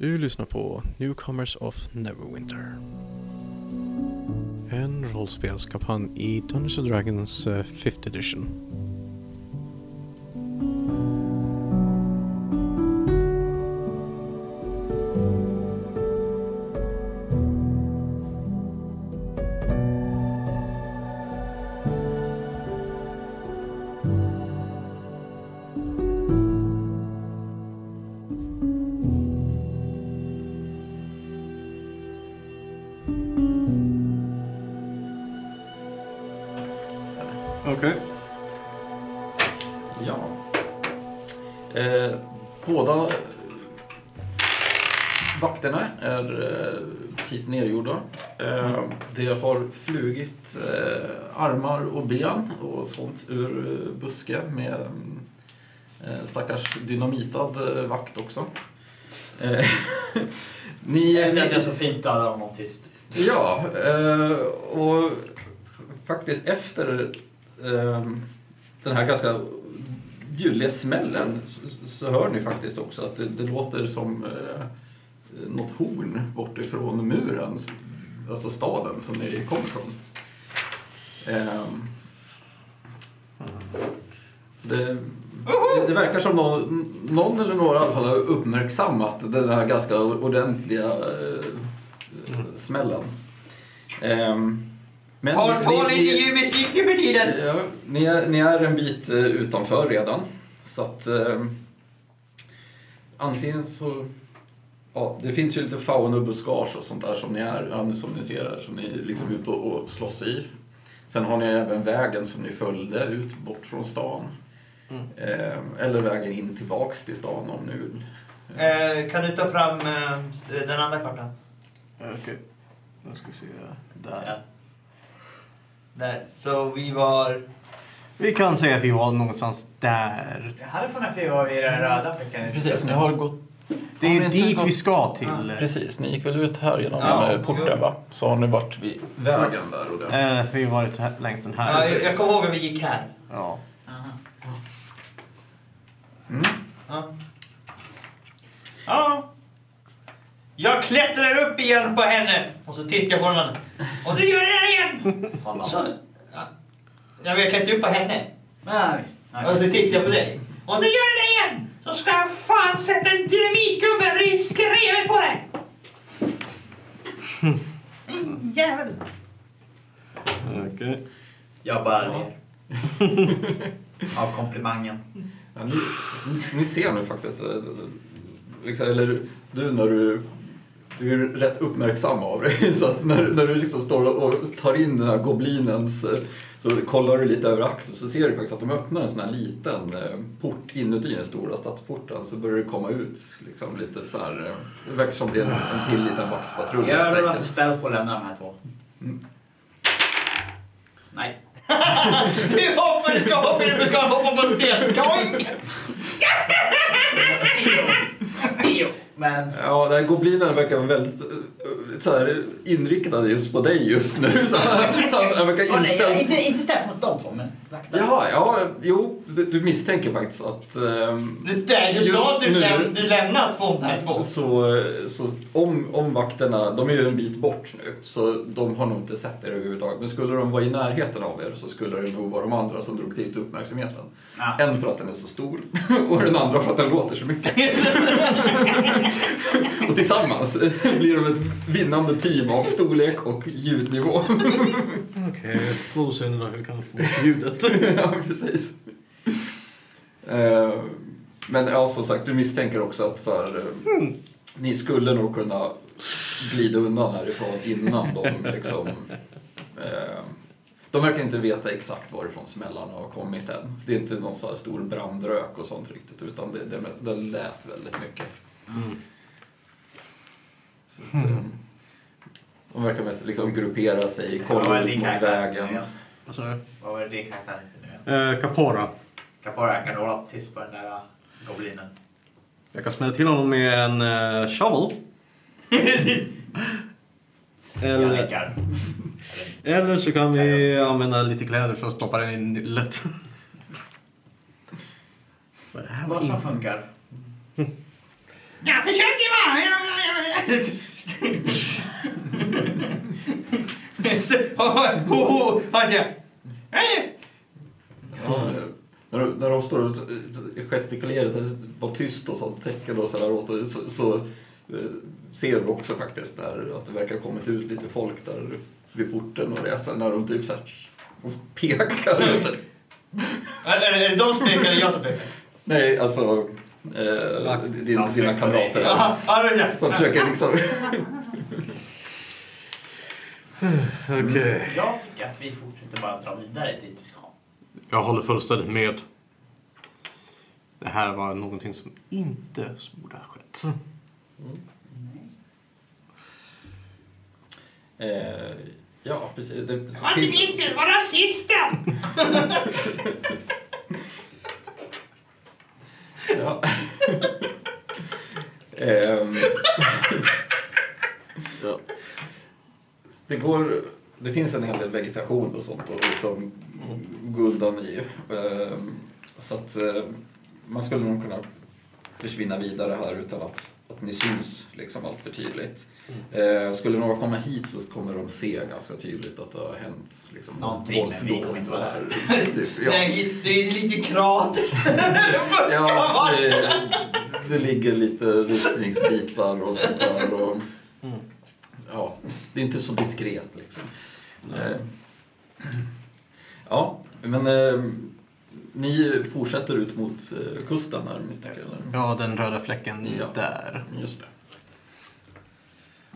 Du lyssnar på Newcomers of Neverwinter. En rollspelskampanj i Dungeons and Dragons eh, 5th edition. Och sånt ur eh, busken med eh, stackars dynamitad eh, vakt också. Ni, Efter att jag så fint dödade honom tyst. Ja, och faktiskt efter den här ganska ljudliga smällen så, så hör ni faktiskt också att det, det låter som eh, något horn bortifrån muren, alltså staden som ni kommer från. Så det, det, det verkar som någon, någon eller några i alla fall har uppmärksammat den här ganska ordentliga eh, smällen. Ehm, men Ta, ta ni- lite ni- ljuv musik nu för tiden! Ja, ni, är, ni är en bit eh, utanför redan. Så att eh, antingen så... Ja, det finns ju lite fauna och sånt där som ni är, som ni ser här, som ni är liksom ute och, och slåss i. Sen har ni även vägen som ni följde ut bort från stan. Eh, eller vägen in tillbaks till stan om ni vill. Eh, kan du ta fram eh, den andra kartan? Okej. Då ska vi se. Där. Ja. Där. Så vi var... Vi kan säga att vi var någonstans där. Jag hade för att vi var i den röda fläcken. Precis, ni har gått... Det är inte dit gått- vi ska till. Precis, ni gick väl ut här genom Ja, eh, porten va? Så har ni varit vid vägen där och det. Eh, vi har varit här, längs den Ja, här. jag, jag kommer ihåg att vi gick här. Ja. Mm. Ja. ja. Jag klättrar upp igen på henne och så tittar jag på honom. Och du gör det där igen! Så, ja. Jag vill klättra upp på henne. Och så tittar jag på dig. Och du gör det där igen! Så ska jag fan sätta en dynamitgubbe i skrevet på dig! Mm, Jävel! Okej. Jag bara ler. Av komplimangen. Ja, ni, ni, ser nu faktiskt, liksom, eller du när du, du är rätt uppmärksam av dig, så att när, när du liksom står och tar in den här goblinens, eh, så kollar du lite över axeln så ser du faktiskt att de öppnar en sån här liten eh, port inuti den stora stadsporten så börjar det komma ut liksom lite så här, eh, det verkar som det är en, en till liten vaktpatrull. Jag rullar för stealth och lämnar de här två. Mm. Nej. du hoppar, du ska hoppa, du ska hoppa på en sten. Doink! Men... Ja, den här goblinen verkar vara väldigt eh, så här, inriktad just på dig just nu. Så han, han, verkar nej, inställd. jag- inte, inte stealth mot de två, men vakter. Jaha, ja, jo, du, du misstänker faktiskt att ehm, Du, nej, du sa att du, nu- läm, du lämnat två här två. så, så om, om vakterna, de är ju en bit bort nu, så de har nog inte sett er överhuvudtaget. Men skulle de vara i närheten av er så skulle det nog vara de andra som drog till uppmärksamheten. Ja. En för att den är så stor och den andra för att den låter så mycket. och tillsammans blir de ett vinnande team av storlek och ljudnivå. Okej, producenterna, hur kan få ljudet? ja, precis. Eh, men ja, som sagt, du misstänker också att så här, eh, ni skulle nog kunna glida undan härifrån innan de liksom... Eh, de verkar inte veta exakt varifrån smällarna har kommit än. Det är inte någon så här stor brandrök och sånt riktigt, utan det, det, det lät väldigt mycket. Så att, eh, de verkar mest liksom gruppera sig, kolla ut mot vägen. igen? Vad sa du? Vad var det din karaktär hette nu? Eh, Capora. Jag kan rolla tyst på den där uh, goblinen. Jag kan smälla till honom med en uh, shovel. Eller, eller så kan vi använda lite kläder för att stoppa den i nyllet. För det här var Vad som funkar. Jag försöker va! När, de- när de står och gestikulerar, så var tyst och sånt tecken och sådär åt så, så eh, ser du också faktiskt där att det verkar ha kommit ut lite folk där vid porten och reser när de typ såhär och pekar. Och så. Är är det det de som pekar eller jag som pekar? Nej, alltså eh, din, dina kamrater där. Jaha, ja, det är det. Som försöker liksom... Okej. Jag tycker att vi fortsätter bara dra vidare dit vi ska. Jag håller fullständigt med. Det här var någonting som inte borde ha skett. Eh, ja, precis. Det, Det var inte min fel, det var rasisten! Ja. Ehm, Ja. Det, går, det finns en hel del vegetation och sånt och liksom gå undan i. Ehm, så att eh, man skulle nog kunna försvinna vidare här utan att, att ni syns liksom allt för tydligt. Eh, skulle några komma hit så kommer de se ganska tydligt att det har hänt liksom, Någonting, våldsdåd här. Typ, ja. Nej, det är lite krater. Ja, det, det ligger lite rustningsbitar och sånt där. Och, ja, det är inte så diskret liksom. Eh, Ja, men eh, ni fortsätter ut mot eh, kusten här misstänker jag? ja, den röda fläcken Ja. där. Just det.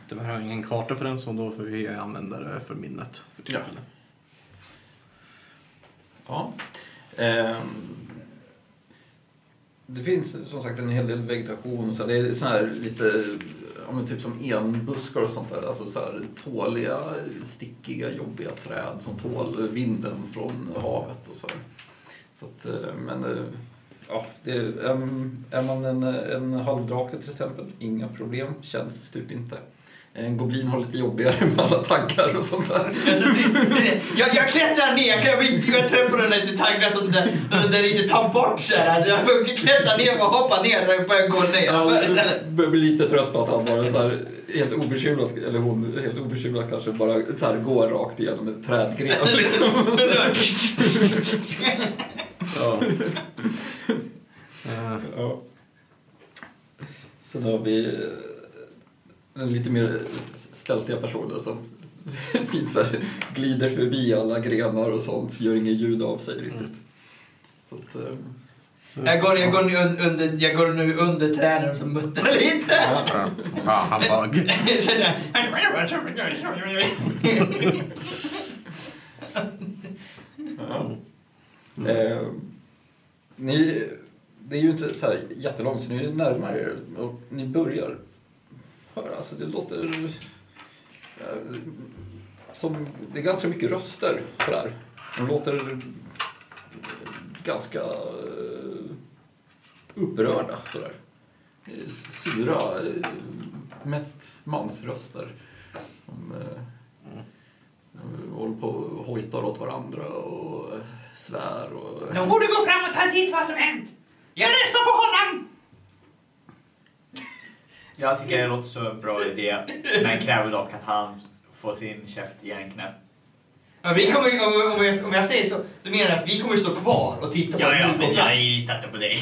Tyvärr har jag ingen karta för den så då får vi använda det för minnet för Ja. tillfället. Ja. Ehm, det finns som sagt en hel del vegetation. och Så det är sån här lite, ja, men typ som enbuskar och sånt där. Alltså så här tåliga, stickiga, jobbiga träd som tål vinden från havet och så. här. så att, eh, men eh, ja, det, är man en, en halvdrake till exempel, inga problem, känns typ inte. En goblin har lite jobbigare med alla tankar och sånt där. Jag, jag klättrar ner, jag klättrar, på den där lite taggar så att den, den, inte tar bort så här. Alltså, Jag får klättra ner och hoppa ner så jag börjar gå ner. Jag börjar bli lite trött på att han bara så här, helt obekymrat, eller hon helt obekymrat kanske bara så här, går rakt igenom ett trädgren. Liksom. ja. Ja. Sen har vi en lite mer stältiga personer som fint glider förbi alla grenar och sånt, gör inget ljud av sig riktigt. Så att, eh, Jag går, jag, går nu un- under, jag går nu under träden och så muttrar lite. ja, ja, han bug. Ja. Eh, ni, det är ju inte så här jättelångt, så ni är närmare er och ni börjar höra. Alltså det låter eh, som... Det är ganska mycket röster sådär. De låter ganska eh, upprörda sådär. Sura, eh, mest mansröster. De, de håller på och hojtar åt varandra och svär och... De borde gå fram och ta tid vad som hänt. Jag röstar på honom! Jag tycker det låter som en bra idé. Men kräver dock att han får sin käft igenknäppt. Ja, vi kommer, om, om, jag, om jag säger så, så menar jag att vi kommer stå kvar och titta på Ja, att ja, du men jag litar inte på dig.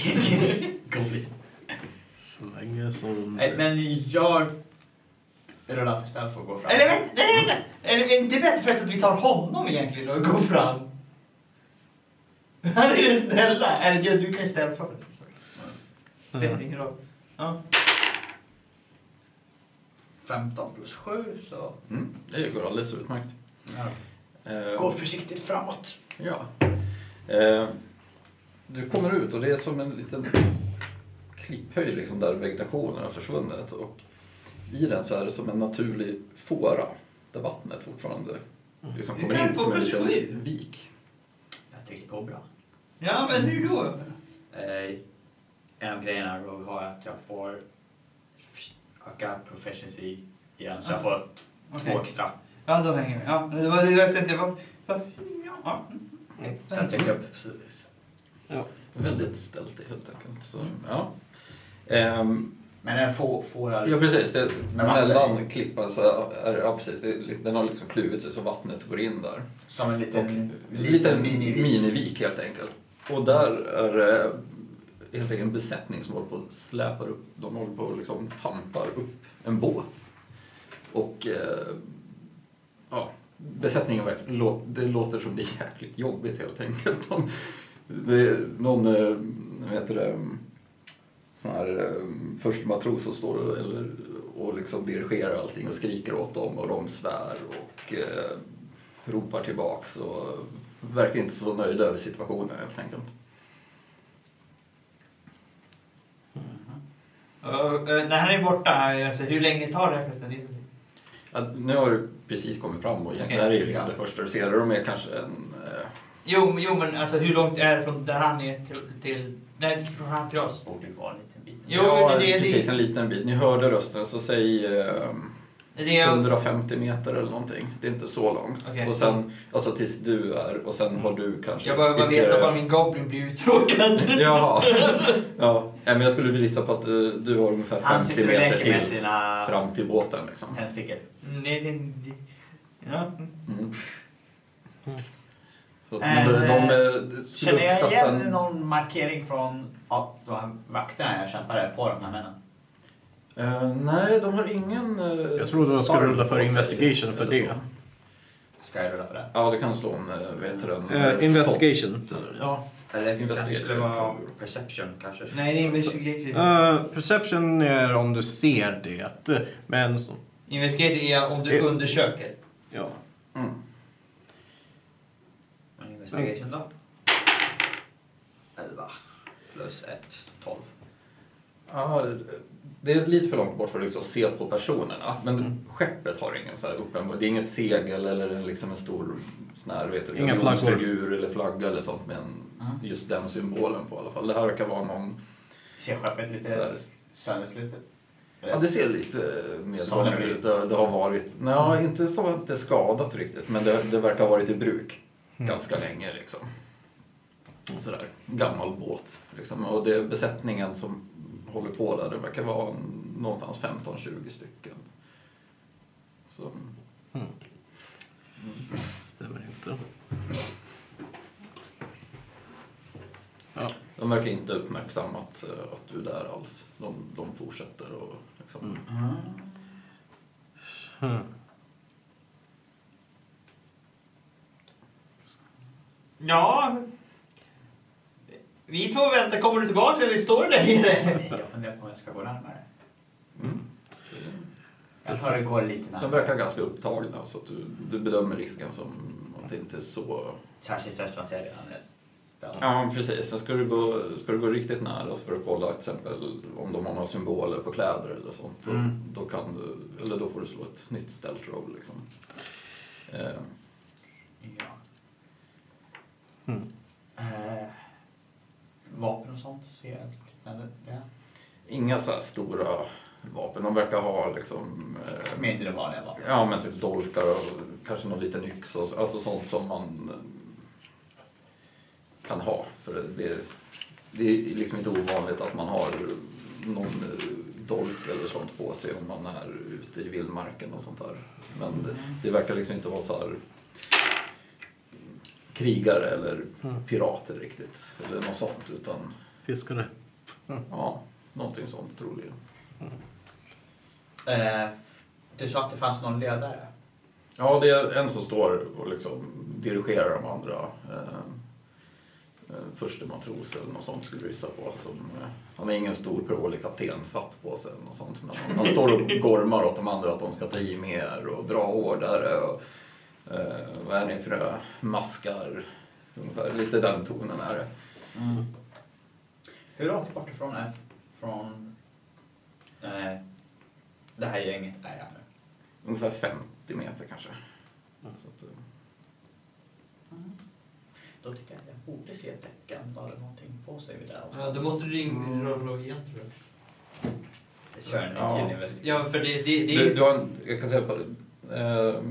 Länge som... Men jag rullar för stealth och går fram. Eller vänta, nej, vänta. Eller, det är bättre förresten att vi tar honom egentligen och går fram. Han är den snälla. Eller ja, du kan ju ställa för det. Spelar ingen roll. Ja. 15 plus 7 så... Mm, det går alldeles utmärkt. Eh, Gå försiktigt framåt. Ja. Eh, du kommer ut och det är som en liten klipphöjd liksom där vegetationen har försvunnit och i den så är det som en naturlig fåra där vattnet fortfarande liksom Du kommer kan in som en plus liten sju. vik. Jag tyckte på bra. Ja, men hur då? Eh, en av grejerna Rogue har att jag får öka proficiency igen. Så jag får två Okej. extra. Ja, då hänger vi. Ja, det var det jag tänkte. Ja. Mm. Sen trycker jag precis. Väldigt ställt helt enkelt. Så, ja. Ehm, Men den får, får jag... Ja precis, det, mellan klippan så är ja, precis, det, den har liksom kluvit sig så vattnet går in där. Som en Och liten, en liten liten minivik. minivik helt enkelt. Och där är det helt enkelt en besättning som håller på att släpar upp, de håller på och liksom tampar upp en båt. Och eh, ja, besättningen det låter som det är jäkligt jobbigt helt enkelt. De, det är någon, eh, vad heter det, sån här eh, första matros som står och, eller, och liksom dirigerar allting och skriker åt dem och de svär och eh, ropar tillbaks och verkar inte så nöjda över situationen helt enkelt. Och, eh, när han är borta, alltså, hur länge tar det förresten? Det- Ja, nu har du precis kommit fram och egentligen Okej, är det ju liksom ja. det första du ser. De är kanske en... Eh, Jo, jo, men alltså hur långt är det från där han är till... till nej, från han till oss? Borde vara en liten bit. Jo, ja, det är precis det. en liten bit. Ni hörde rösten så säg eh, Det är 150 meter eller någonting. Det är inte så långt. Okej. Och sen, alltså tills du är och sen har du kanske... jag behöver bara veta var min goblin blir uttråkad. Ja, Nej, men jag skulle vilja gissa på att du, du har ungefär Han 50 sitter och meter leker med till sina fram till båten liksom. tändstickor. nej, nej, nej. Ja. Mm. Så att, Äh, men de, de, eh, Känner jag igen en- någon markering från ja, de här vakterna jag kämpade på de här männen? Eh, nej, de har ingen... Uh, Jag trodde de skulle rulla för investigation för det. Ska jag rulla för det? Ja, det kan slå en, uh, den? Eh, Eh, investigation. Ja. Eller Investigation. skulle vara perception kanske? Nej, det är investigation. Eh, perception är om du ser det. Men... Investigation är om du Eh. undersöker. Ja. Mm. Investigation då? 11 plus 1, 12. Ja, det är lite för långt bort för att liksom se på personerna. Men Mm. skeppet har ingen så här uppenbar... Det är inget segel eller en, liksom en stor sån här, vet du, Inga flaggor. unionsfigur eller flagga eller sånt med en, Mm. just den symbolen på i alla fall. Det här verkar vara någon... Ser skeppet lite här. sönderslutet? Ja, det ser lite det ut. Det, det har varit... Nej, inte så att det är skadat riktigt, men det, det verkar ha varit i bruk Mm. ganska länge. Liksom. Sådär, gammal båt. Liksom. Och det är besättningen som håller på där, det verkar vara någonstans 15-20 stycken. Så, Mm. Stämmer inte. Ja. de verkar inte uppmärksammat eh, att du är där alls. De, de fortsätter och liksom... Mm. Hmm. Ja. Vi två väntar. Kommer du tillbaka eller står du där nere? Jag funderar på om jag ska gå närmare. Mm. Jag tar det går lite De närmare. verkar ganska upptagna så att du, du bedömer risken som att det inte är så Särskilt eftersom jag redan är. Ja, precis. Men ska du gå, ska du gå riktigt nära så för att kolla till exempel om de har några symboler på kläder eller sånt. Då, Mm. då, kan du, eller då får du slå ett nytt stealth roll liksom. Eh, Ja. Mm. Eh, vapen och sånt ser jag liknande det. inga så här stora vapen. De verkar ha liksom... Eh, Mindre vanliga vapen. ja, men typ dolkar och kanske någon liten yxa. Alltså sånt som man kan ha. För det, det är liksom inte ovanligt att man har någon dolk eller sånt på sig om man är ute i vildmarken och sånt där. Men det, det verkar liksom inte vara så här krigare eller Mm. pirater riktigt. Eller något sånt. Utan Fiskare. ja, någonting sånt troligen. Eh, du sa att det fanns någon ledare. Ja, det är en som står och liksom dirigerar de andra. Eh, eh, förste matros eller något sånt skulle gissa på. Som, eh, han är ingen stor prålig kaptenshatt på sig eller något sånt. Men han, han står och gormar åt de andra att de ska ta i mer och dra hårdare. Och, eh, vad är ni för maskar? Ungefär lite den tonen är det. Hur långt bort ifrån är från eh, det här gänget är jag nu? Ungefär 50 meter kanske. Så att, eh, Då tycker jag att jag borde se tecken eller någonting på sig vid det här. Ja, då måste du ringa rulla igen tror jag. Jag kör en Ja. Ja, för det, det, det Du, är... du har en, jag kan säga på, Eh,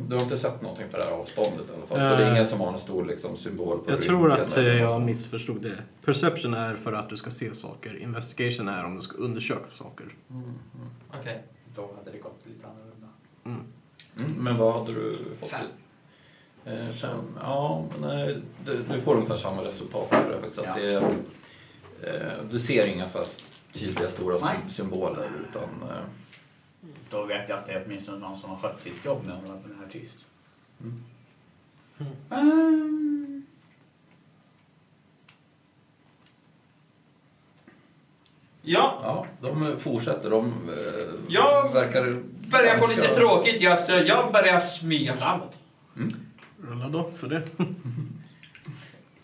du har inte sett någonting på det här avståndet i alla fall. Så det är Eh, ingen som har en stor liksom, symbol på Jag tror att eh, jag missförstod det. Perception är för att du ska se saker. Investigation är om du ska undersöka saker. Okej. Då hade det gått lite annorlunda. Mm. Mm, men vad hade du fått? Fem. Eh, fem. Ja, men nej, du, du får ungefär samma resultat. Faktiskt. Så att Ja. det, eh, du ser inga så här tydliga stora Nej. symboler utan eh, Då vet jag att det är åtminstone någon som har skött sitt jobb när de var på den här tyst. Mm. Mm. Ja, ja, de fortsätter. De eh, Jag verkar börjar få ganska- lite tråkigt. Jag, så jag börjar smyga framåt. Rulla då för det.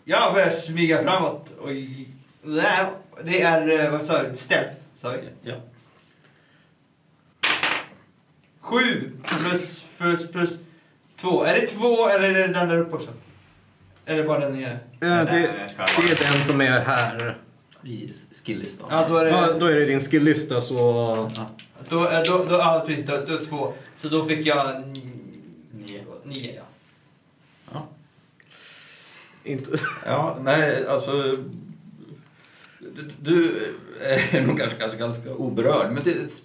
Jag börjar smyga framåt. Och det är, eh, vad sa du, stealth? Sa vi? Ja. Sju plus, plus, plus två. Är det två eller är det den där uppe också? Eller bara den nere? Eh, Nej, det, det är den som är här. I skilllistan. Ja, då är det... Ja, då är det din skilllista så... Då, eh, då, då, ja, precis. Då, då två. Så då fick jag Nio. nio, ja. Ja. Inte... Ja, nej, alltså... Du, du är nog kanske, kanske ganska oberörd, men det,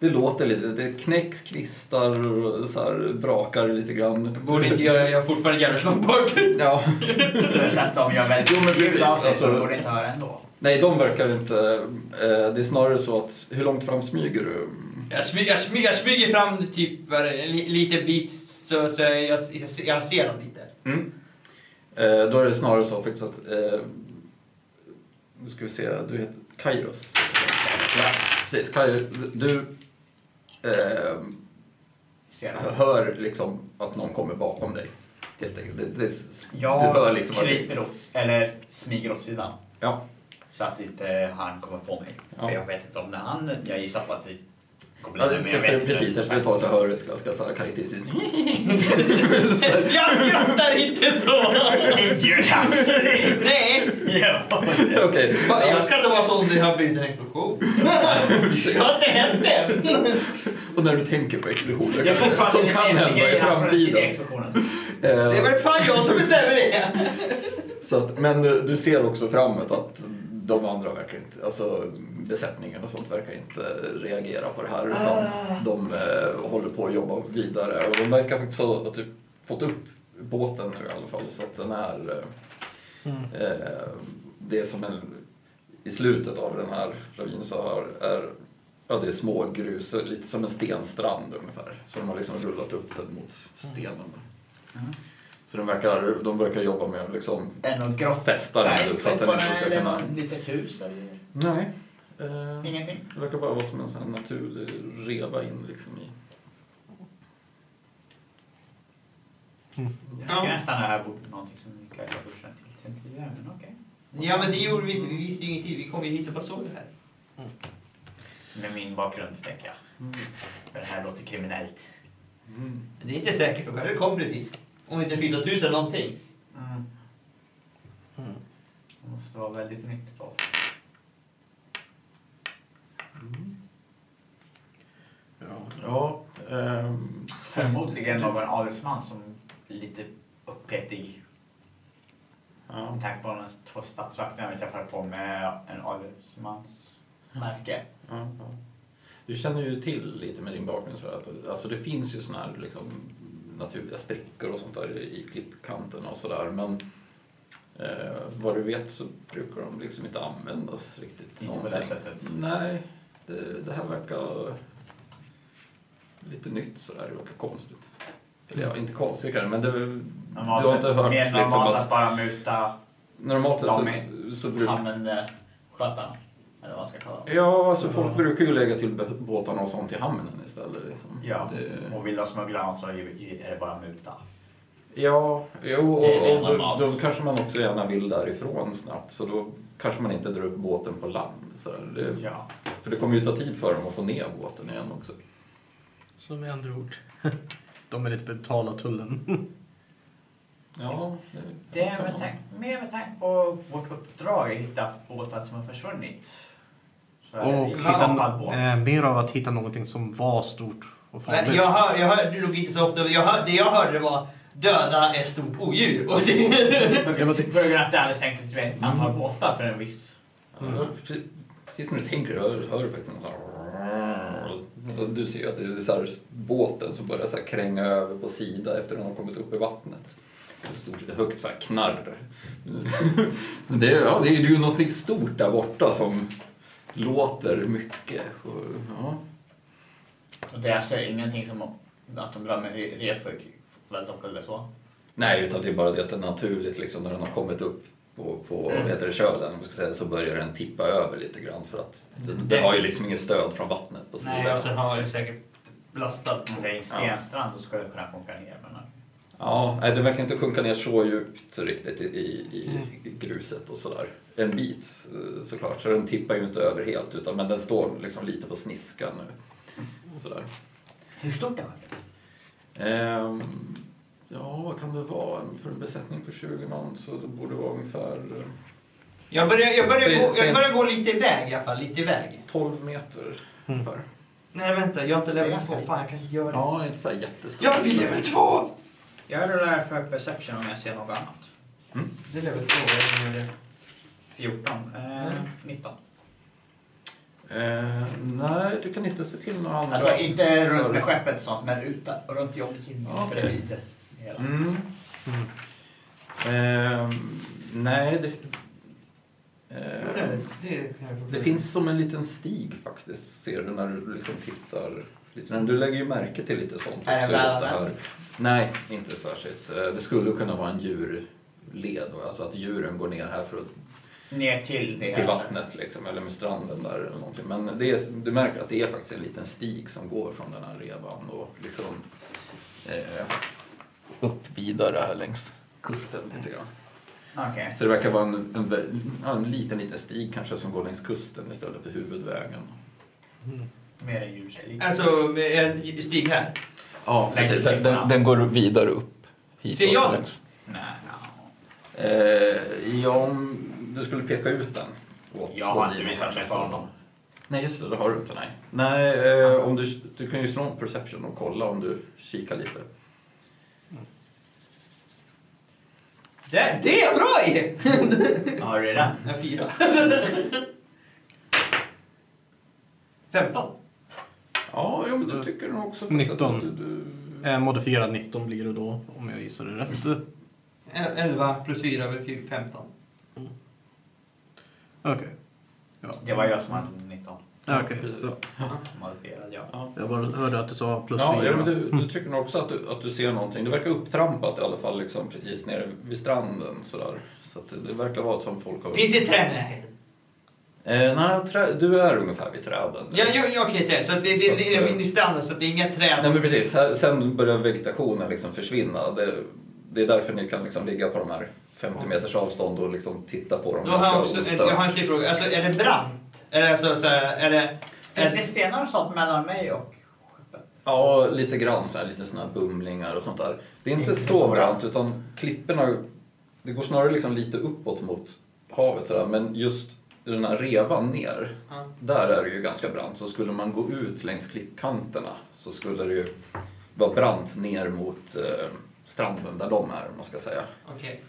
det låter lite. Det knäcks kvistar och så här brakar lite grann. Borde inte göra, jag har fortfarande jävligt långt bort. Ja, Så att de gör väldigt Jo, men precis, ljud av sig så alltså- borde inte höra ändå. nej, de verkar inte... eh, Det är snarare så att, hur långt fram smyger du? Jag, smy, jag, smy, jag smyger fram typ vad är det, en li, liten bit så, så jag, jag, jag, jag ser dem lite. Mm. Eh, Då är det snarare så faktiskt att... eh, Nu ska vi se, du heter Kairos. Ja. Precis, Kairos. Du... Eh, hör liksom att någon kommer bakom dig. Helt enkelt. Det, det, Jag du hör liksom kryper åt, eller smyger åt sidan. Ja. Så att inte han kommer på mig. Ja. För jag vet inte om det är han, jag gissar på att det Ja, efter, inte. precis efter ett tag så hör du ett ganska så här karaktäristiskt... Jag skrattar inte så! Nej! Ja. Okej. Jag skrattar bara så om det har blivit en explosion. Det har inte hänt än. Och när du tänker på explosioner Jag fortfarande som kan hända i framtiden. explosionen. Det är Eh, väl fan jag som bestämmer det. Så att, men eh, du ser också framåt att de andra verkar inte, alltså besättningen och sånt verkar inte reagera på det här utan de eh, håller på att jobba vidare. Och de verkar faktiskt ha typ fått upp båten nu i alla fall så att den är eh, eh, det som är i slutet av den här ravinen så har, är ja, det är små grus, lite som en stenstrand ungefär. Så de har liksom rullat upp den mot stenen. Så de verkar, de verkar jobba med att liksom Är det någon grotta? fästa den nu så att den inte ska eller kunna... något litet hus eller? Nej. Eh, Ingenting? det verkar bara vara som en sån här naturlig reva in liksom i. Jag tycker nästan det här borde någonting som Mikael har borde känna till tidigare, men okej. Ja men det gjorde vi inte, vi visste ju ingenting. Vi kom ju hit och bara såg det här. Med min bakgrund tänker jag. För det här låter kriminellt. Men det är inte säkert, då kanske det kom precis. Om inte finns något hus eller någonting. Mm. Det måste vara väldigt nytt då. Ja. Ja. ehm, Förmodligen någon adelsman som är lite uppetig. ja. Med tanke på de två statsvakterna vi träffade på med en adelsmans märke. Ja, ja. Du känner ju till lite med din bakgrund så att alltså det finns ju såna här liksom naturliga sprickor och sånt där i klippkanterna och sådär men eh, vad du vet så brukar de liksom inte användas riktigt. Inte på det sättet. Nej, det, det här verkar lite nytt sådär, det verkar konstigt. Eller ja, inte konstigt kanske men det, du Normalt har inte hört mer liksom normalt att att bara muta normalt sett så, är så brukar hamnskötarna. Eller vad man ska kalla. Ja, alltså folk brukar ju lägga till båtarna och sånt i hamnen istället. Liksom. Ja, Det, och vill de smuggla något så är det bara muta. ja, jo, och, då, då kanske man också gärna vill därifrån snabbt så då kanske man inte drar upp båten på land. Så där. Det, Ja. För det kommer ju ta tid för dem att få ner båten igen också. Så med andra ord. De är lite betala tullen. Ja, det, Det är med tanke, mer med tanke på vårt uppdrag att hitta båtar som har försvunnit. Så Och hitta, eh, mer av att hitta någonting som var stort Men vet- jag, hör, jag hörde nog inte så ofta. Jag hör, det jag hörde var döda ett stort odjur. Och det, Burger att det hade sänkt ett antal båtar för en viss... Ja, precis- Precis när du tänker hör, hör du faktiskt någon sån. Och Du ser ju att det är så här båten som börjar så här kränga över på sida efter att den har kommit upp i vattnet. Så stort, högt så här knarr. Men det, är- ja, det är ju någonting stort där borta som låter mycket. Och, ja. Och det är alltså ingenting som att de drar med re- rep för väldigt omkull eller så. Nej, utan det är bara det att det är naturligt liksom, när den har kommit upp på, på Mm. vad heter det, kölen om man ska säga, så börjar den tippa över lite grann för att den, Det- den har ju liksom inget stöd från vattnet på sidan. Nej, och sen har det säkert det är en stenstrand så skulle det kunna sjunka ner. Men... Ja, nej, det verkar inte sjunka ner så djupt riktigt i, i, i gruset och sådär. En bit eh, såklart, så den tippar ju inte över helt utan men den står liksom lite på sniskan nu. Sådär. Hur stort är skeppet? Ehm, ja, vad kan det vara? För en besättning på 20 man så det borde vara ungefär eh, Jag börjar, jag, börjar Säg- gå, jag börjar gå lite iväg i alla fall. Lite iväg. 12 meter ungefär. Nej, vänta. Jag har inte Det level ganska 2. Fan, jag kan inte göra det. Ja, inte så jättestort. Jag blir level 2! Jag rullar för perception om jag ser något annat. Det är level 2. Jag kan göra det. 14. Eh, 19. Eh, nej, du kan inte se till några andra. Alltså inte runt med skeppet och sånt, men utan, runt lite hela. Mm. Ehm, nej, det... Det, ehm, det, finns som en liten stig faktiskt, ser du när du liksom tittar. Lite, du lägger ju märke till lite sånt Är också. just det här. Nej, inte särskilt. Eh, Det skulle kunna vara en djurled, alltså att djuren går ner här för att, Ner till det. till vattnet liksom, eller med stranden där eller någonting. Men det är, du märker att det är faktiskt en liten stig som går från den här revan och liksom eh, upp vidare här längs kusten lite grann. Okej. Så det verkar vara en, en, ja, en liten, liten stig kanske som går längs kusten istället för huvudvägen. Mer en djurstig. Alltså, med en stig här. Ja, Längs precis. Den, den, den går vidare upp. Hit Ser jag den? Nej, ja. Eh, ja, om du skulle peka ut den. åt Jag har inte visat mig för honom. Nej, just det. Det har du inte. Nej. Nej, eh, om du, du kan ju slå en perception och kolla om du kikar lite. Det, det är bra i! Har du redan? Jag fyra. 15. Ja, jo, men du tycker nog också faktiskt 19. att du, du, Eh, modifierad 19 blir det då, om jag gissar det rätt. 11 plus 4 blir 15. Okej. Det var jag som hade 19. Ja, Okej, precis. så. Modifierad, ja. ja. Jag bara hörde att du sa plus Ja, 4. ja, men du, du tycker nog också att du, att du ser någonting. Det verkar upptrampat i alla fall, liksom, precis nere vid stranden. Sådär. Så att det, det verkar vara som folk har... Finns det träd nej, trä, du är ungefär vid träden. Ja, ja, ja okej, träd. Så att det, det, Så att, det är eh, vid stranden, så att det är inga träd Nej, men precis. Här, sen börjar vegetationen liksom försvinna. Det, det är därför ni kan liksom ligga på de här 50 meters avstånd och liksom titta på dem Då har jag, också, jag har en till fråga. Alltså, är det brant? Är det alltså så här, är det... Finns det Är, stenar och sånt mellan mig och skeppet? Ja, lite grann såna här, lite såna här bumlingar och sånt där. Det är inte Inte så brant utan klipporna, det går snarare liksom lite uppåt mot havet sådär. Men just den här revan ner, Ja. där är det ju ganska brant. Så skulle man gå ut längs klippkanterna så skulle det ju vara brant ner mot eh, stranden där de är, om man ska säga. Okej.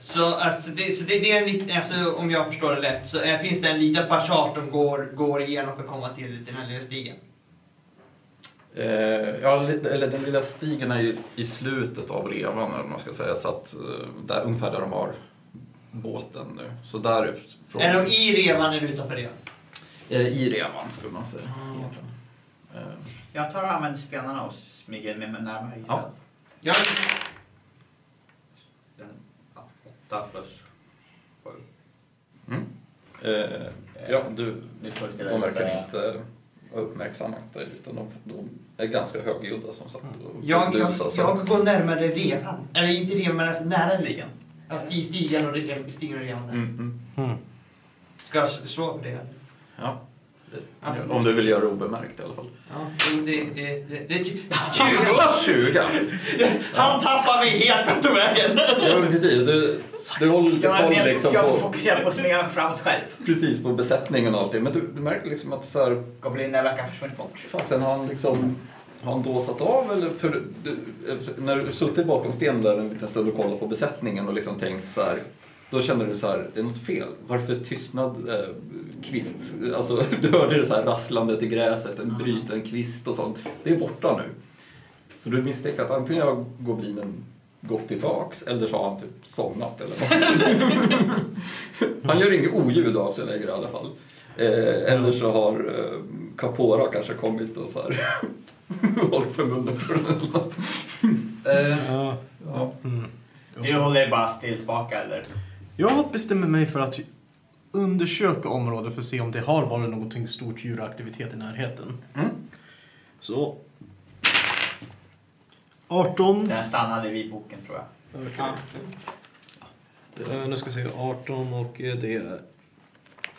Så, att, så, det, så det, det är en alltså, om jag förstår det rätt, så är, finns det en liten passage som går, går igenom för att komma till den här lilla stigen? Eh, ja, eller den lilla stigen är ju i slutet av revan, eller man ska säga. Så att, eh, där, ungefär där de har båten nu. Så därifrån... Är de i revan eller utanför revan? Eh, I revan, skulle man säga. Eh, Jag tar och använder stenarna och smyger med mig närmare istället. Ja. Jag, Den, ja, 8 plus 7. Mm. Eh, ja, du, de verkar inte ha uppmärksammat dig, utan de, de är ganska högljudda som sagt. och jag, jag, jag går närmare revan. Eller inte revan, men alltså nära Stigen. Ja, sti, stigen och stigen och revan där. Mm, mm. Ska jag slå för det? eller? Ja. Ja. Om du vill göra det obemärkt i alla fall. Ja, det, det, det, det är 20. 20! Han tappar mig helt på tog vägen. Ja, precis. Du, du håller, du Jag, håller mer, liksom jag får på, fokusera på att smyga framåt själv. precis på besättningen och allting. Men du, du märker liksom att så här, Goblinen verkar ha försvunnit bort. fasen har han liksom Har han dåsat av eller? För, du, när du suttit bakom stenen där en liten stund och kollat på besättningen och liksom tänkt så här. Då kände du så här, det är något fel. Varför tystnad eh, kvist? Alltså du hörde det så här rasslandet i gräset, en bruten kvist och sånt. Det är borta nu. Så du misstänker att antingen har goblinen gått tillbaks eller så har han typ somnat eller något. han gör inget oljud av sig längre i alla fall. Eh, eller så har eh, Capora kanske kommit och så här hållit för munnen för den eller något. Eh, Ja. Ja. Mm. Du håller bara still tillbaka eller? Jag bestämmer mig för att undersöka området för att se om det har varit någonting stort djuraktivitet i närheten. Mm. Så... 18. Den stannade vid boken tror jag. Okej. Eh, nu ska vi se, 18 och eh, det är...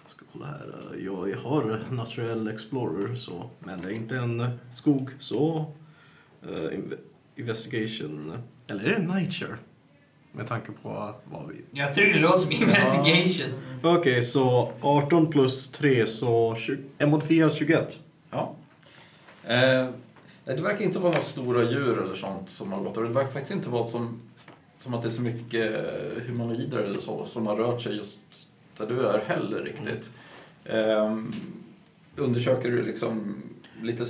Jag ska kolla här. eh, Jag har Natural Explorer, så, men det är inte en skog, så... inve- investigation... Eller är det Nature? Med tanke på vad vi... jag tycker det låter som investigation. Okej, så 18 plus 3, så 20, en modifierad 21. Ja. Eh, det verkar inte vara några stora djur eller sånt som har gått. Det verkar faktiskt inte vara som, som att det är så mycket eh, humanoider eller så som har rört sig just där du är heller riktigt. Eh, undersöker du liksom lite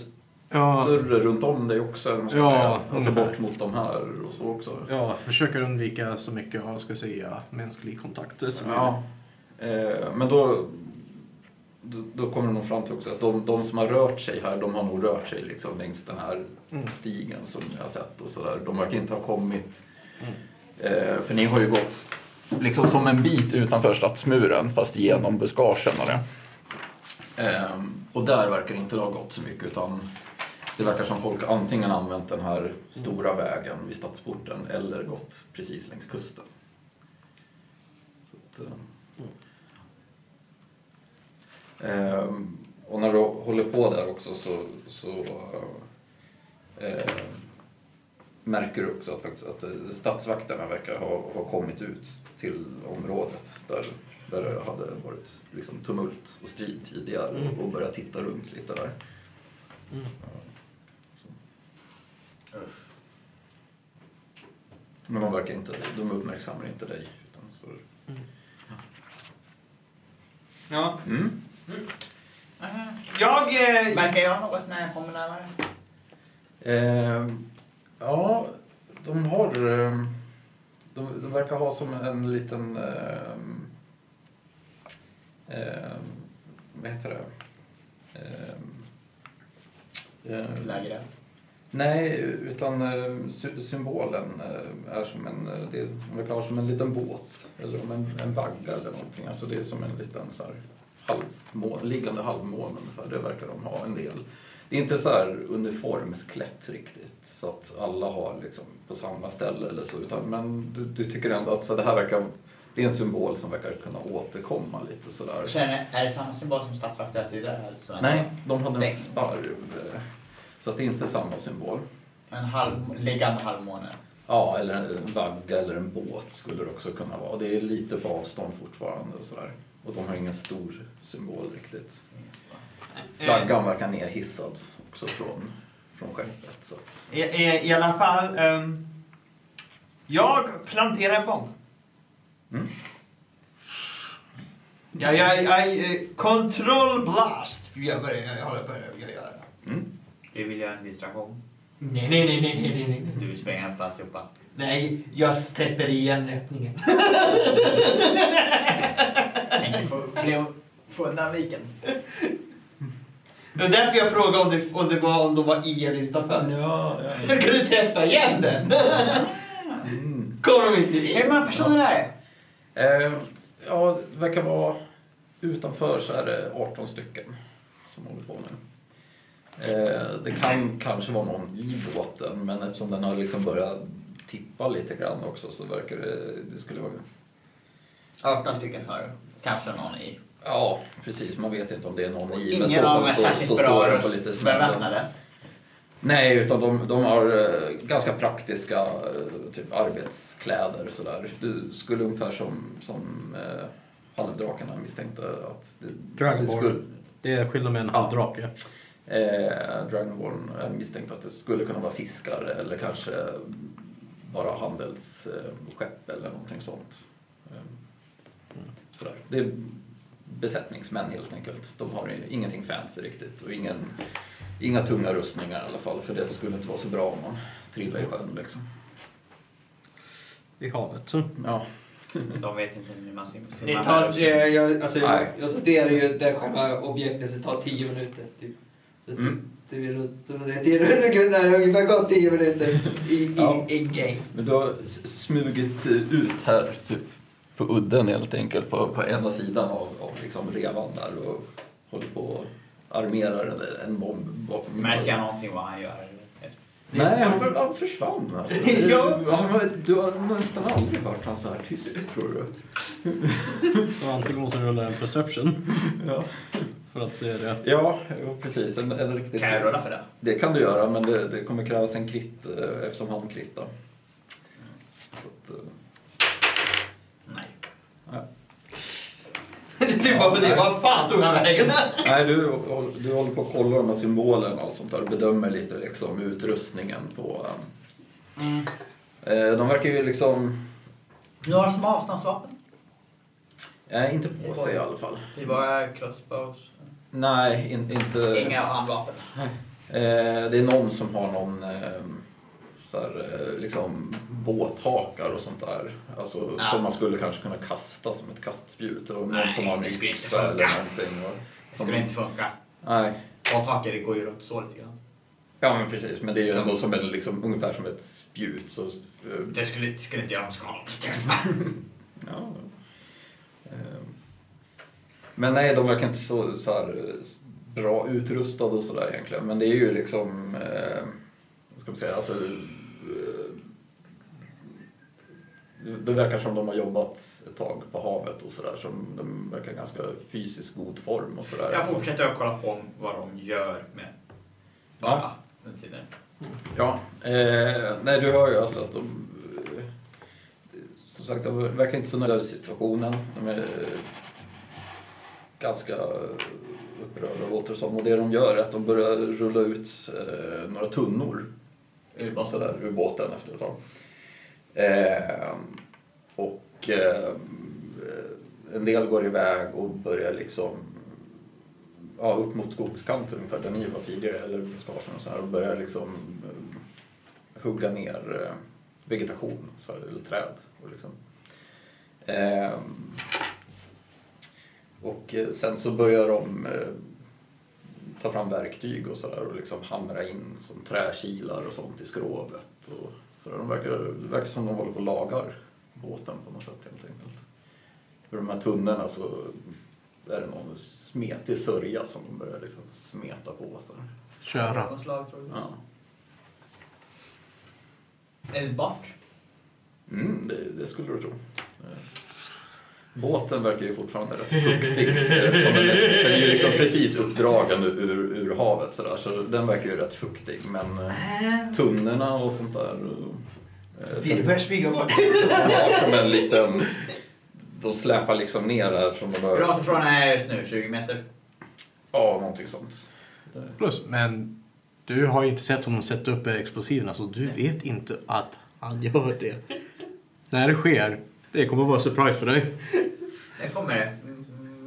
Ja, större runt om dig också? man ska Ja, säga. Alltså ungefär. bort mot de här och så också. jag försöker undvika så mycket av, ska säga, mänsklig kontakt som Ja. Eh, men då, då, då kommer de nog fram till också att de, de som har rört sig här, de har nog rört sig liksom längs den här Mm. stigen som jag har sett och sådär. De verkar inte ha kommit, eh, för ni har ju gått liksom som en bit utanför stadsmuren fast genom buskagen och det. Eh, och där verkar det inte ha gått så mycket utan det verkar som folk antingen använt den här stora vägen vid stadsporten eller gått precis längs kusten. Att, eh, Ehm, och när du håller på där också så, så eh, märker du också att, faktiskt, att eh, stadsvakterna verkar ha, ha kommit ut till området där, där det hade varit liksom, tumult och strid tidigare Mm. och, och börjat titta runt lite där. Mm. Men man verkar inte, de uppmärksammar inte dig. Utan så, Ja. mm. Jag... Eh, Märker jag något när jag kommer närmare? Eh, ja, de har... Eh, de, de verkar ha som en liten... Eh, eh, vad heter det? Eh, eh, Lägre. Nej, utan eh, sy symbolen eh, är som en... eh, Det de verkar ha som en liten båt eller som en, en vagga eller någonting. Alltså det är som en liten så här, halvmån, liggande halvmåne ungefär. Det verkar de ha en del. Det är inte så här uniformsklätt riktigt så att alla har liksom på samma ställe eller så. Utan, men du, du tycker ändå att så det här verkar, det är en symbol som verkar kunna återkomma lite sådär. Känner, är det samma symbol som statsvakterna tidigare? Nej, de hade en sparv. Eh, Så att det är inte samma symbol. En halv, liggande halvmåne. Ja, eller en vagga eller en båt skulle det också kunna vara. Det är lite på avstånd fortfarande och sådär. Och de har ingen stor symbol riktigt. Flaggan verkar nerhissad också från, från skeppet. Så. i, i, I alla fall. ehm, jag planterar en bomb. Mm. Jag, jag, jag, eh, control blast. Jag börjar, jag håller på att göra. Mm. Du vill göra en distraktion. Nej, nej, nej, nej, nej, nej. Du vill spränga på alltihopa. Nej, jag täpper igen öppningen. Tänker få, bli, få undan viken. Det var därför jag frågade om det, om det var, om de var i eller utanför. Ja, Jag kunde täppa igen den. Mm. Kommer de inte in? Hur många personer är det? Eh, ja, det verkar vara utanför så är det 18 stycken som håller på nu. Eh, det kan kanske vara någon i båten men eftersom den har liksom börjat tippa lite grann också så verkar det, det skulle vara 18 stycken sa du. Kanske någon i. Ja, precis. Man vet inte om det är någon i. men Ingen av dem är särskilt så bra på lite beväpnade. Nej, utan de, de har eh, ganska praktiska eh, typ arbetskläder sådär. Du skulle ungefär som, som eh, halvdrakarna misstänkte att det, det skulle. Det är skillnad med en Ja. Eh, Dragonborn är misstänkt att det skulle kunna vara fiskare eller kanske bara handelsskepp eller någonting sånt. Eh, sådär. Det är besättningsmän helt enkelt. De har ju ingenting fancy riktigt och ingen, inga tunga rustningar i alla fall för det skulle inte vara så bra om man trillade i sjön liksom. I havet. Ja. De vet inte hur man simmar. Det tar, det, jag, alltså, jag, jag studerar ju det själva objektet så det tar 10 minuter. Typ. Mm. det är runt, det har ungefär gått 10 minuter i, i, Ja. i game. Men du har smugit ut här typ, på udden helt enkelt på, på ena sidan av, av liksom revan där och håller på och armerar en, en bomb bakom Märker jag någonting vad han gör? Nej, han, han försvann alltså. Ja. han, du har nästan aldrig hört honom så här tyst tror du. Så antingen måste du rulla en perception Ja, för att se det. ja jo, precis. En, en riktigt... Kan jag rulla för det? Det kan du göra, men det, det kommer krävas en krit eh, eftersom han krittar. Att, eh, Nej. Det är typ bara för det, vad fan tog han vägen? Nej, du, du håller på att kolla de här symbolerna och sånt där och bedömer lite liksom utrustningen på... Mm. Eh, de verkar ju liksom... Du har som avståndsvapen? Eh, inte på sig i alla fall. Det var crossbows. Nej, in, inte... Inga handvapen. Eh, det är någon som har någon eh, så här, eh, liksom båthakar och sånt där. Alltså, Ja. Som man skulle kanske kunna kasta som ett kastspjut. Och någon Nej, som har en yxa eller någonting. Och, Det som, skulle inte funka. Nej. Båthake, det går ju runt så lite grann. Ja men precis, men det är ju Som- ändå som en, liksom, ungefär som ett spjut. Så, eh, Det skulle, det skulle inte göra någon skada. ja. Men nej, de verkar inte så, så här, eh, bra utrustade och sådär egentligen. Men det är ju liksom, eh, vad ska man säga, alltså, eh, det verkar som de har jobbat ett tag på havet och sådär. Som de verkar i ganska fysiskt god form och sådär. Jag fortsätter att kolla på vad de gör med bara den tiden. Ja, eh, nej du hör ju alltså att de... Eh, som sagt, de verkar inte så nöjda över situationen. De är ganska upprörda låter det som. Och det de gör är att de börjar rulla ut eh, några tunnor ur, bara sådär, ur båten efter ett tag. Eh, och eh, en del går iväg och börjar liksom ja, upp mot skogskanten ungefär där ni var tidigare, eller buskagen och så här, och börjar liksom eh, hugga ner eh, vegetation, så här, eller träd. Och, liksom. Eh, och eh, sen så börjar de eh, ta fram verktyg och sådär och liksom hamra in som träkilar och sånt i skrovet. Och så där. De verkar, det verkar som de håller på och lagar båten på något sätt helt enkelt. För de här tunnorna så är det någon smetig sörja som de börjar liksom smeta på. Så där. Köra. Någon slag, tror jag. Ja. Är det bart? Mm, det, det skulle du tro. Eh, Båten verkar ju fortfarande rätt fuktig. eftersom den, är- den är ju liksom precis uppdragen ur, ur, havet sådär, så den verkar ju rätt fuktig. Men eh, tunnorna och sånt där. eh, Vi börjar smyga bort. Som en liten... De släpar liksom ner här som de Hur bör... långt ifrån är jag just nu? 20 meter? Ja, någonting sånt. Plus, men du har ju inte sett honom sätta upp explosiverna så du vet inte att han gör det. När det sker, det kommer vara surprise för dig. Det kommer det.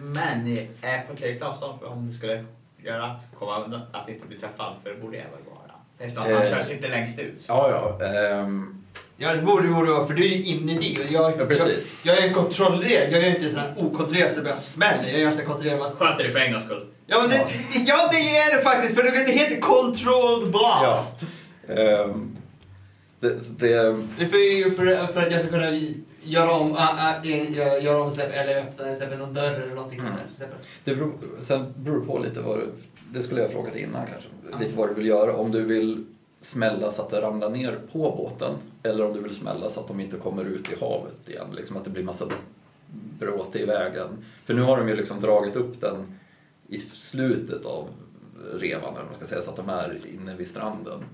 Men jag är på tillräckligt avstånd för om det skulle göra att komma undan, att inte bli träffad. För det borde jag väl vara. Eftersom att han Eh. kör sitter längst ut. Ja, ja. ehm, Ja, det borde du vara för du är ju inuti och jag, Ja, precis. jag, jag är kontrollerad. Jag är inte sån här okontrollerad så det bara smäller. Jag är ganska kontrollerad. Skönt är det för en gångs skull. Ja, men det, ja, det är det faktiskt. För det heter controlled blast. ehm, det, det, Det är för, för, för att jag ska kunna göra om, äh, äh, göra, göra om släpp, eller öppna exempel någon dörr eller någonting sånt där. det beror, sen beror på lite vad du, det skulle jag ha frågat innan kanske, lite vad du vill göra. Om du vill smälla så att det ramlar ner på båten eller om du vill smälla så att de inte kommer ut i havet igen. Liksom att det blir massa bråte i vägen. För nu har de ju liksom dragit upp den i slutet av revan, eller man ska säga, så att de är inne vid stranden.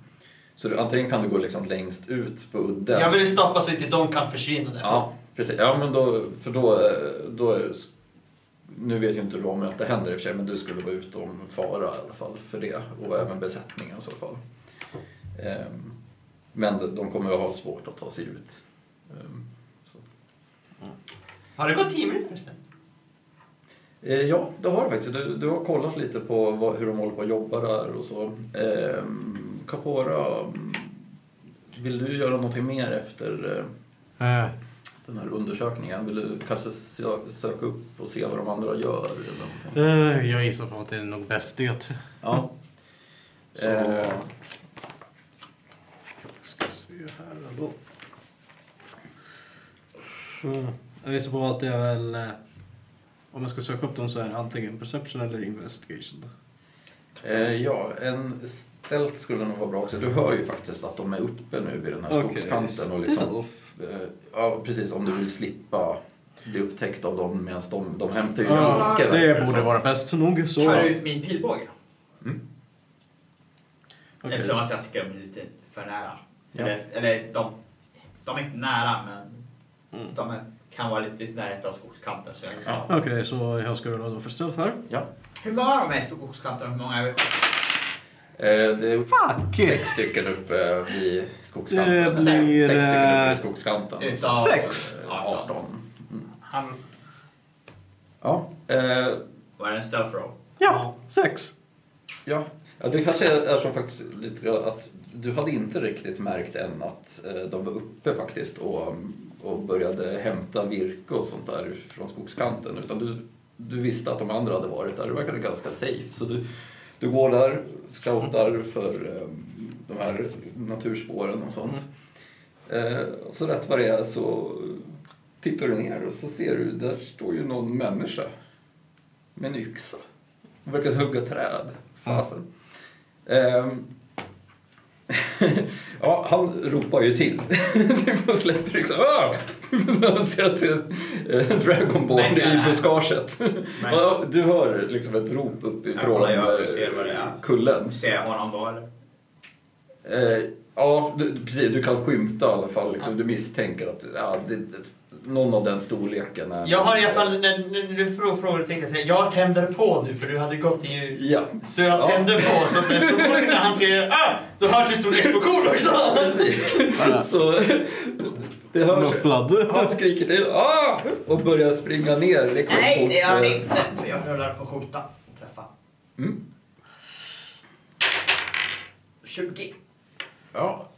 Så du, antingen kan du gå liksom längst ut på udden. Jag vill stoppa så att inte de kan försvinna där. Ja, precis. Ja, men då, för då, då är, nu vet ju inte du om att det händer i och för sig, men du skulle vara utom fara i alla fall för det. Och även besättningen i så fall. Ehm, men de- kommer att ha svårt att ta sig ut. Ehm, så. Har det gått tio minuter förresten? Eh, ja, det har du faktiskt. Du, du har kollat lite på vad, hur de håller på att jobba där och så. Ehm, Capora, vill du göra någonting mer efter Eh, den här undersökningen? Vill du kanske sö- söka upp och se vad de andra gör? Eller eh, jag gissar på att det är nog bäst det. Ja. Så... Eh. Ska se här då. Mm. Jag gissar på att det är väl... Om jag ska söka upp dem så är det antingen perception eller investigation. Eh, ja, en stealth skulle nog vara bra också. Du hör ju faktiskt att de är uppe nu vid den här Okej, skogskanten. Och liksom, eh, ja, precis. Om du vill slippa bli upptäckt av dem medan de, de hämtar ju Ja, Jocke, verkar det borde som. vara bäst nog. Så... Tar ut min pilbåge. Okej, Eftersom så- att jag tycker de är lite för nära. Ja. Eller, eller de, de är inte nära men Mm. de är, kan vara lite i närheten av skogskanten. Så Ja. Okej, så jag ska rulla då för stealth här. Ja. Hur många av de är i skogskanten och hur många är vi? Eh, det är Fuck! sex stycken uppe vid skogskanten. Det Sex blir, stycken uppe eh, vid skogskanten. Utav Sex. Eh, 18. Mm. Han, Ja. Eh, var det en stealth roll? Ja, sex. Ja, ja det kanske är, som faktiskt lite att du hade inte riktigt märkt än att eh, de var uppe faktiskt och, och började hämta virke och sånt där från skogskanten. Utan du, du visste att de andra hade varit där. Det verkade ganska safe. Så du, du går där, scoutar för eh, de här naturspåren och sånt. Eh, och så rätt vad det är så tittar du ner och så ser du, där står ju någon människa med en yxa. Han verkar hugga träd. Fasen. Ehm. Ja, han ropar ju till. och släpper liksom ah! När han ser att det är eh, Dragonborn i äh, buskaget. du hör liksom ett rop uppifrån kollar jag och eh, ser vad det är. kullen. Ser jag honom då eller? Eh, ja, du, precis. Du kan skymta i alla fall. Liksom. Du misstänker att ja, det, det, någon av den storleken är... Jag har i alla fall, när, när du frå- frågade tänkte jag säga, jag tänder på nu för du hade gått i... Ja, Så jag Ja. tänder på så att när han säger ah, då hörs det stor explosion också. precis. Så det hörs. Mufflad. Han skriker till ah! och börjar springa ner. Liksom, Nej, det gör han eh, inte. För jag rullar på skjuta och träffa. Mm. 20. Ja.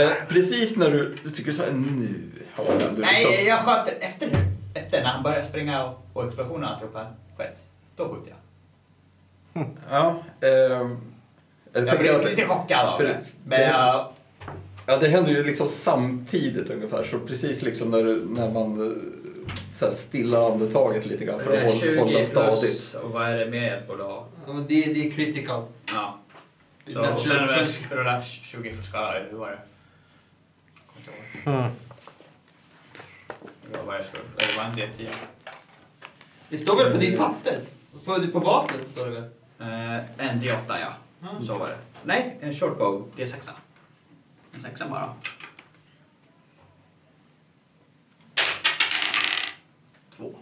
Eh, precis när du, du tycker så här, nu har han du Nej, liksom, jag sköt efter nu. Efter när han började springa och, och explosionen alltihopa skett. Då skjuter jag. Ja, ehm, jag blev att, lite chockad av det. Men det- jag... ja, det händer ju liksom samtidigt ungefär. Så precis liksom när, du, när man eh, så här stillar andetaget lite grann för att hålla, 20 hålla stadigt. plus, och vad är det mer jag borde ha? Ja, men det, det är critical. Ja. Så, och sen plus. rulla 20 för eller hur var det? Jag kommer inte ihåg. Mm. Var jag skulle? Det var en D10. Det står väl på ditt papper? På, på vapnet står det väl? Eh, en D8 ja. Mm. Så var det. Nej, en short bow D6. En sexa bara. Två.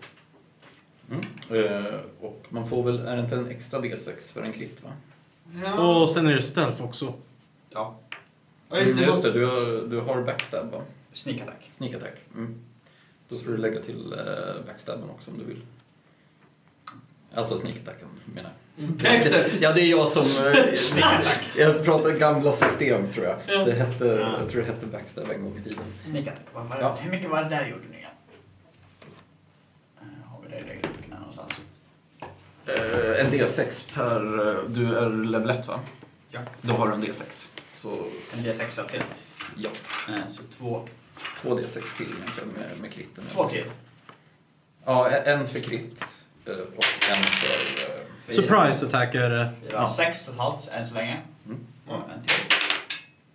Mm. Eh, och man får väl, är det inte en extra D6 för en krit va? Och sen är det stealth också. Ja. Ja, just det. Just det, du har, du har backstab va? Sneak attack. Sneak attack. Mm. Då får du lägga till eh, backstabben också om du vill. Alltså sneak attacken menar jag. Baxter. Ja, det är jag som... eh, jag pratar gamla system tror jag. Ja. Det hette, Ja. Jag tror det hette backstab en gång i tiden. Sneak attack. Vad var det? Ja. Hur mycket var det där gjorde nu igen? Eh, Har vi det i regelboken här någonstans? Eh, en D6 per... eh, Du är level 1 va? Ja. Då har du en D6. Så En D6 till. ja, Eh, Så två, två D6 till egentligen med, med kritten. två till. Ja, en för krit eh, och en för... eh. Surprise attack är det. Fyra, Ja. sex totalt än så länge. Mm. Och en till.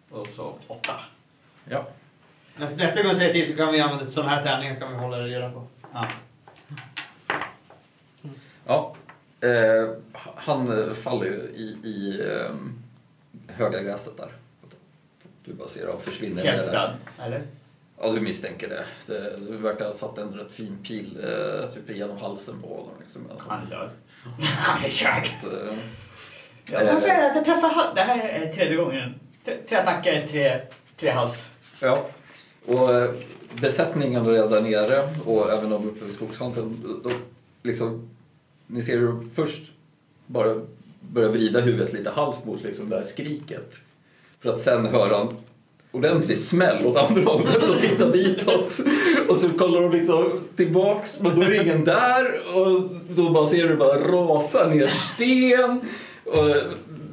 Och så åtta. Ja. Nästa, nästa gång jag säger till så kan vi använda sådana här tärningar kan vi hålla reda på. Ja. Ja, eh, han eh, faller ju i, i eh, höga gräset där. Du bara ser och försvinner. Död, eller? Ja, du misstänker det. det du verkar ha satt en rätt fin pil eh, typ genom halsen på honom. Liksom. Han död. Han är körd. Eh, Ja, varför är det att jag träffar hals? Det här är tredje gången. Tre, attacker, tre, tre hals. Ja, och eh, besättningen där nere och även de uppe vid skogskanten. De, liksom, ni ser hur de först bara börjar vrida huvudet lite halvt mot liksom, det här skriket. För att sen höra en ordentlig smäll åt andra hållet och titta ditåt. Och så kollar de liksom tillbaks, men då är det ingen där. Och då bara ser du bara rasa ner sten. Och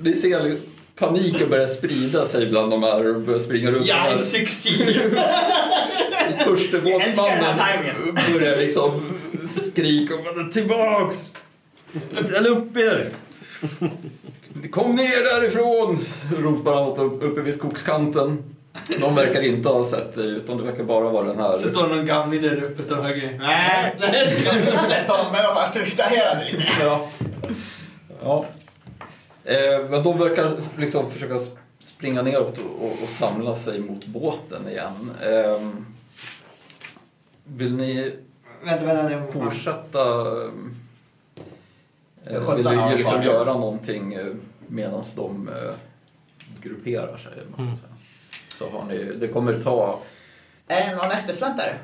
ni ser liksom paniken börjar sprida sig bland de här och börjar springa runt. Jag är succé! Första Jag älskar den båtsmannen här timingen. börjar liksom skrika och bara tillbaks! Ställ upp er! Kom ner därifrån! Ropar han upp- uppe vid skogskanten. De verkar inte ha sett dig utan det verkar bara vara den här. Så står det någon gamling där uppe och höger. Nej, jag skulle ha sett honom men jag var distraherad lite. Ja. ja. Eh, men de verkar liksom försöka springa neråt och, och, och samla sig mot båten igen. Eh, vill ni Vänta, vänta. vänta. fortsätta Eh, vill du liksom göra någonting medan de eh, grupperar sig. säga. Så har ni, det kommer ta... Är det någon eftersläntrare?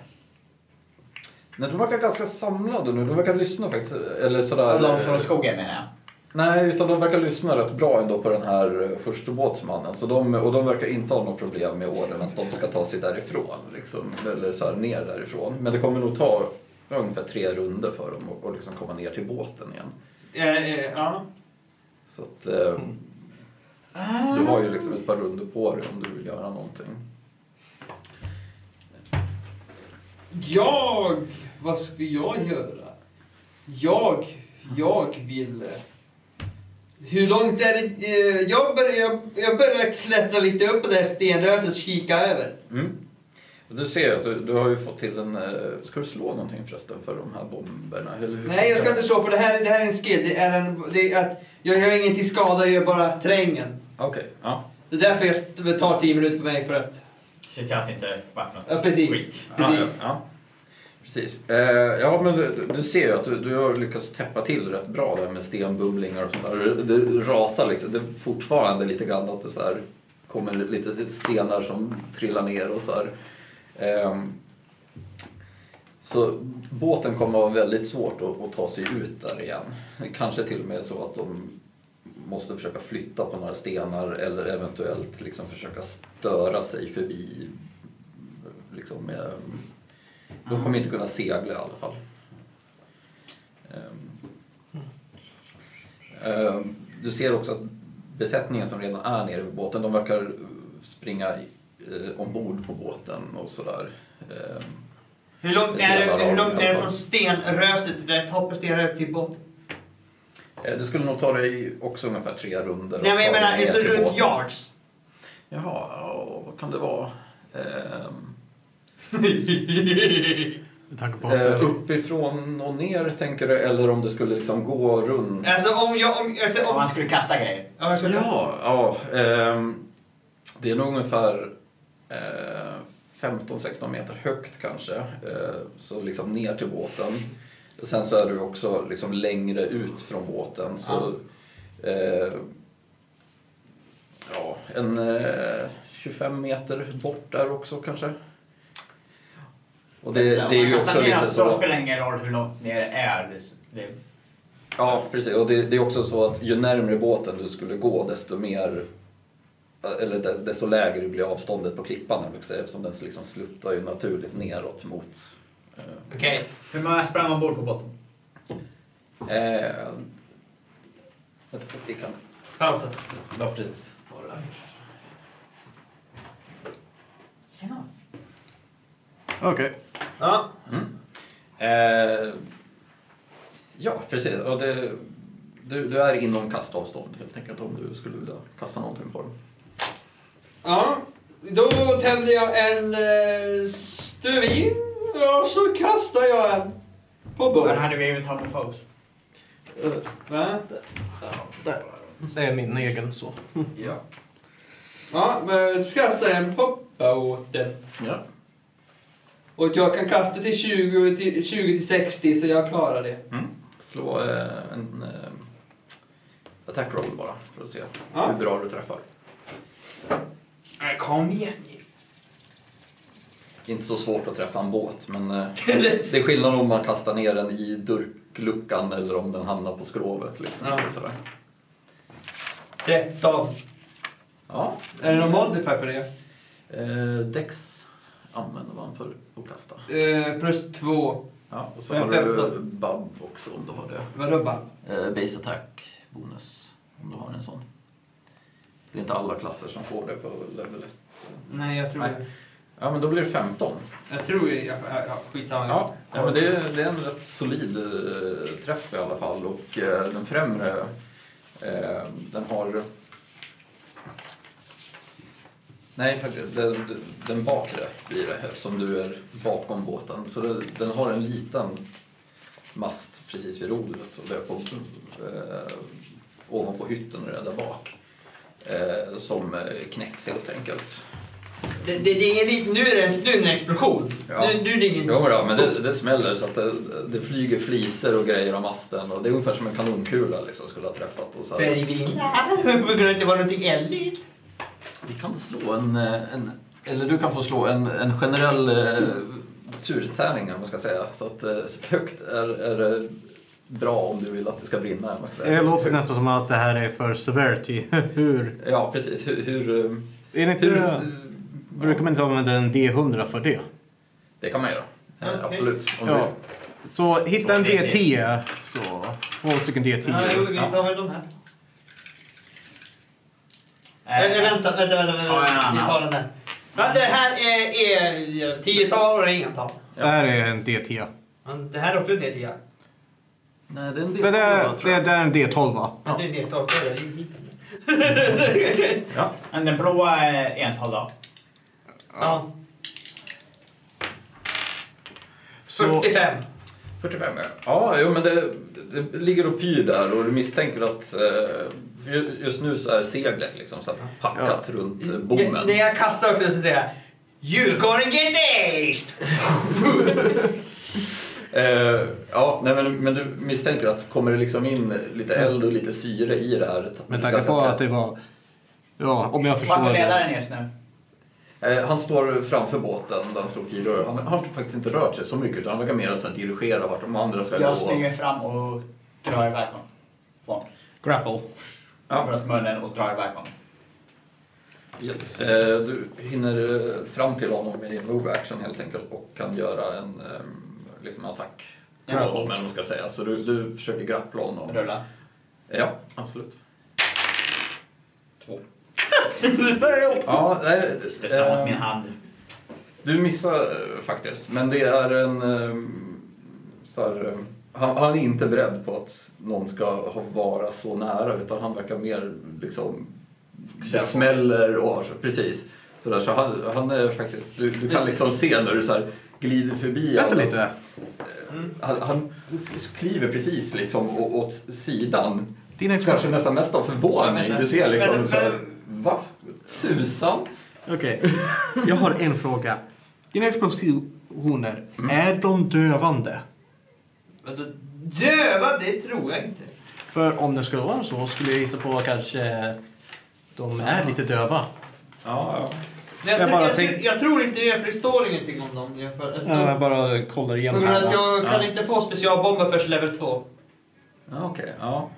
Nej, de verkar ganska samlade nu. De verkar lyssna faktiskt. Eller sådär. De från skogen menar jag. Nej, utan de verkar lyssna rätt bra ändå på den här eh, första båtsmannen. Så de, och de verkar inte ha något problem med orden att de ska ta sig därifrån. Liksom, eller så här, ner därifrån. Men det kommer nog ta ungefär tre runder för dem att liksom komma ner till båten igen. Eh, eh, Ja. Så att, eh, du har ju liksom ett par runder på dig om du vill göra någonting. Jag... Vad ska jag göra? Jag... Jag vill... eh, Hur långt är det? Jag börjar, jag börjar klättra lite upp på det här stenröset och kika över. Mm. Du ser att du, har ju fått till en... eh, Ska du slå någonting förresten för de här bomberna? Eller hur? Nej, jag ska inte slå för det här, det här är en skill. Det är en, det är att jag gör ingenting skada, jag gör bara terrängen. Okej, ja. Det är därför jag tar 10 minuter för mig för att... Se till att det inte vart något Ja, precis. skit. Ja, Precis. ja, ja. Precis. Eh, ja, men du, du ser ju att du, du har lyckats täppa till rätt bra där med stenbubblingar och sånt där. Det, det rasar liksom. Det är fortfarande lite grann att det så här kommer lite stenar som trillar ner och så här. Ehm, så båten kommer att vara väldigt svårt att, att ta sig ut där igen. Kanske till och med så att de måste försöka flytta på några stenar eller eventuellt liksom försöka störa sig förbi liksom med de kommer inte kunna segla i alla fall. Ehm, ehm, du ser också att besättningen som redan är nere vid båten, de verkar springa eh, ombord på båten och sådär. Ehm, Hur långt är det, hur långt är det från stenröset till det toppen stenröset till båten? eh, Det skulle nog ta dig också ungefär tre runder. Nej, men jag menar, så runt båten. yards. Jaha, ja, vad kan det vara? Ehm, Med tanke på eh, uppifrån och ner tänker du, eller om du skulle liksom gå runt? Alltså om jag... Om, alltså, Om om, man skulle kasta grejer. ska Ja, ja ehm, det är nog ungefär eh, 15-16 meter högt kanske. Eh, så liksom ner till båten. Sen så är du också liksom längre ut från båten. Så, eh, ja, en eh, 25 meter bort där också kanske. Och det, det är ju också lite så... spelar det ingen roll hur långt ner det är. Det, Ja, precis. Och det, det är också så att ju närmre båten du skulle gå desto mer eller de- desto lägre blir avståndet på klippan eftersom den liksom sluttar ju naturligt neråt mot... Eh, Okej. hur många sprang ombord på båten? eh, vi kan... Pausa. Det först. Tjena. Okej. Ja. Mm. Eh, ja, precis. Och det, du, du är inom kastavstånd helt enkelt om du skulle vilja kasta någonting på den. Ja. Då tänder jag en eh, stuvin och så kastar jag en på Var båten. hade vi ta på foes? Va? Där. Det är min egen så. Ja. Ja, men så kastar jag en på båten. Ja. Och jag kan kasta till 20 till, 20 till 60 så jag klarar det. Mm. Slå eh, en eh, attack roll bara för att se Ja. hur bra du träffar. Nej, kom igen nu. Inte så svårt att träffa en båt, men eh, det är skillnad om man kastar ner den i durkluckan eller om den hamnar på skrovet. Liksom, Ja. sådär. 13. Ja. Är det någon modifier på det? Eh, Dex använder man för att kasta. Eh, plus 2. Ja, och så har du 15. Bub också om du har det. Vadå bara? Eh, base attack bonus om du har en sån. Det är inte alla klasser som får det på level 1. Nej, jag tror... Nej. Ja, men då blir det 15. Jag tror... Ja, ja, ja, skitsamma. Ja, ja men det, är, det är en rätt solid eh, träff i alla fall. Och eh, den främre, eh, den har... Nej, den, den bakre blir det, eftersom du är bakom båten. Så det, den har en liten mast precis vid rodret och det är på, eh, ovanpå hytten är det där bak. Eh, som eh, knäcks helt enkelt. Det, det, det är ingen. Nu är det en, nu är det en explosion. Ja. Nu, nu är det ingen... Jo då, men det, det smäller så att det, det flyger fliser och grejer av masten och det är ungefär som en kanonkula liksom skulle ha träffat. Och så här. Att det var någonting eldigt. Vi kan slå en, eh, en, eller du kan få slå en, en generell eh, turtärning om man ska säga. Så att högt är, är bra om du vill att det ska brinna. Det låter nästan som att det här är för severity. Hur? Ja, precis. Hur, hur, eh, Är det hur, inte... Brukar man inte använda en D100 för det? det kan man göra. Eh, Okej. Absolut. Om Ja. du, Så hitta en D10. Så två stycken Ja, D10. jo, vi tar väl de här. Eller vänta, vänta, vänta. vänta. Vi tar den där. Ja, det här är, är tiotal och det är ingental. Det här är en D10. Men Det här är också en D10. Nej, det är en Det där, det där är en D12 va? Ja. Det är D12. Det är hit. Ja. Men den blåa är ental då? Ja. Så, 45. 45 ja. Ja, jo, men det, det ligger och pyr där och du misstänker att eh, ju- just nu så är seglet liksom så att packat runt eh, bommen. När jag kastar också så säger jag You gonna get aced! Eh, ja, nej, men, men du misstänker att kommer det liksom in lite eld och lite syre i det här. med tanke på att det var... Ja, om jag Vart förstår är det. ledaren just nu? Eh, han står framför båten där han stod tidigare. Han har faktiskt inte rört sig så mycket utan han verkar mer så här dirigera vart de andra ska Jag gå. springer fram och drar iväg honom. Från Grapple. Ja. runt munnen och drar iväg honom. Yes. Eh, du hinner eh, fram till honom med din move action helt enkelt och kan göra en ehm, liksom attack. på Ja. honom, eller vad man ska säga. Så du, du försöker grappla honom. Rulla. Ja, absolut. Två. Ja, nej, mot eh, min hand. Du missar eh, faktiskt, men det är en... ehm, Så här, eh, han, han är inte beredd på att någon ska ha- vara så nära utan han verkar mer liksom... Det smäller och precis. Så, där, så han, han är faktiskt... Du, du kan liksom se när du så här glider förbi. Vänta lite. Han, han kliver precis liksom åt sidan. Din Kanske nästan mest av förvåning. Du ser liksom Men- så här, men- va? Tusan? Okej. Jag har en fråga. Dina explosioner, Mm. är de dövande? Vadå, Döva? Det tror jag inte. För om det skulle vara så skulle jag gissa på att kanske de är lite döva. Ja, ja. Jag, Jag tror- bara jag, tänk- jag tror inte det, för det står ingenting om dem. Jag, för, Ja, jag bara kollar igenom av att här. jag kan Ja. inte få specialbomber förrän level 2. Ja, Okej, ja.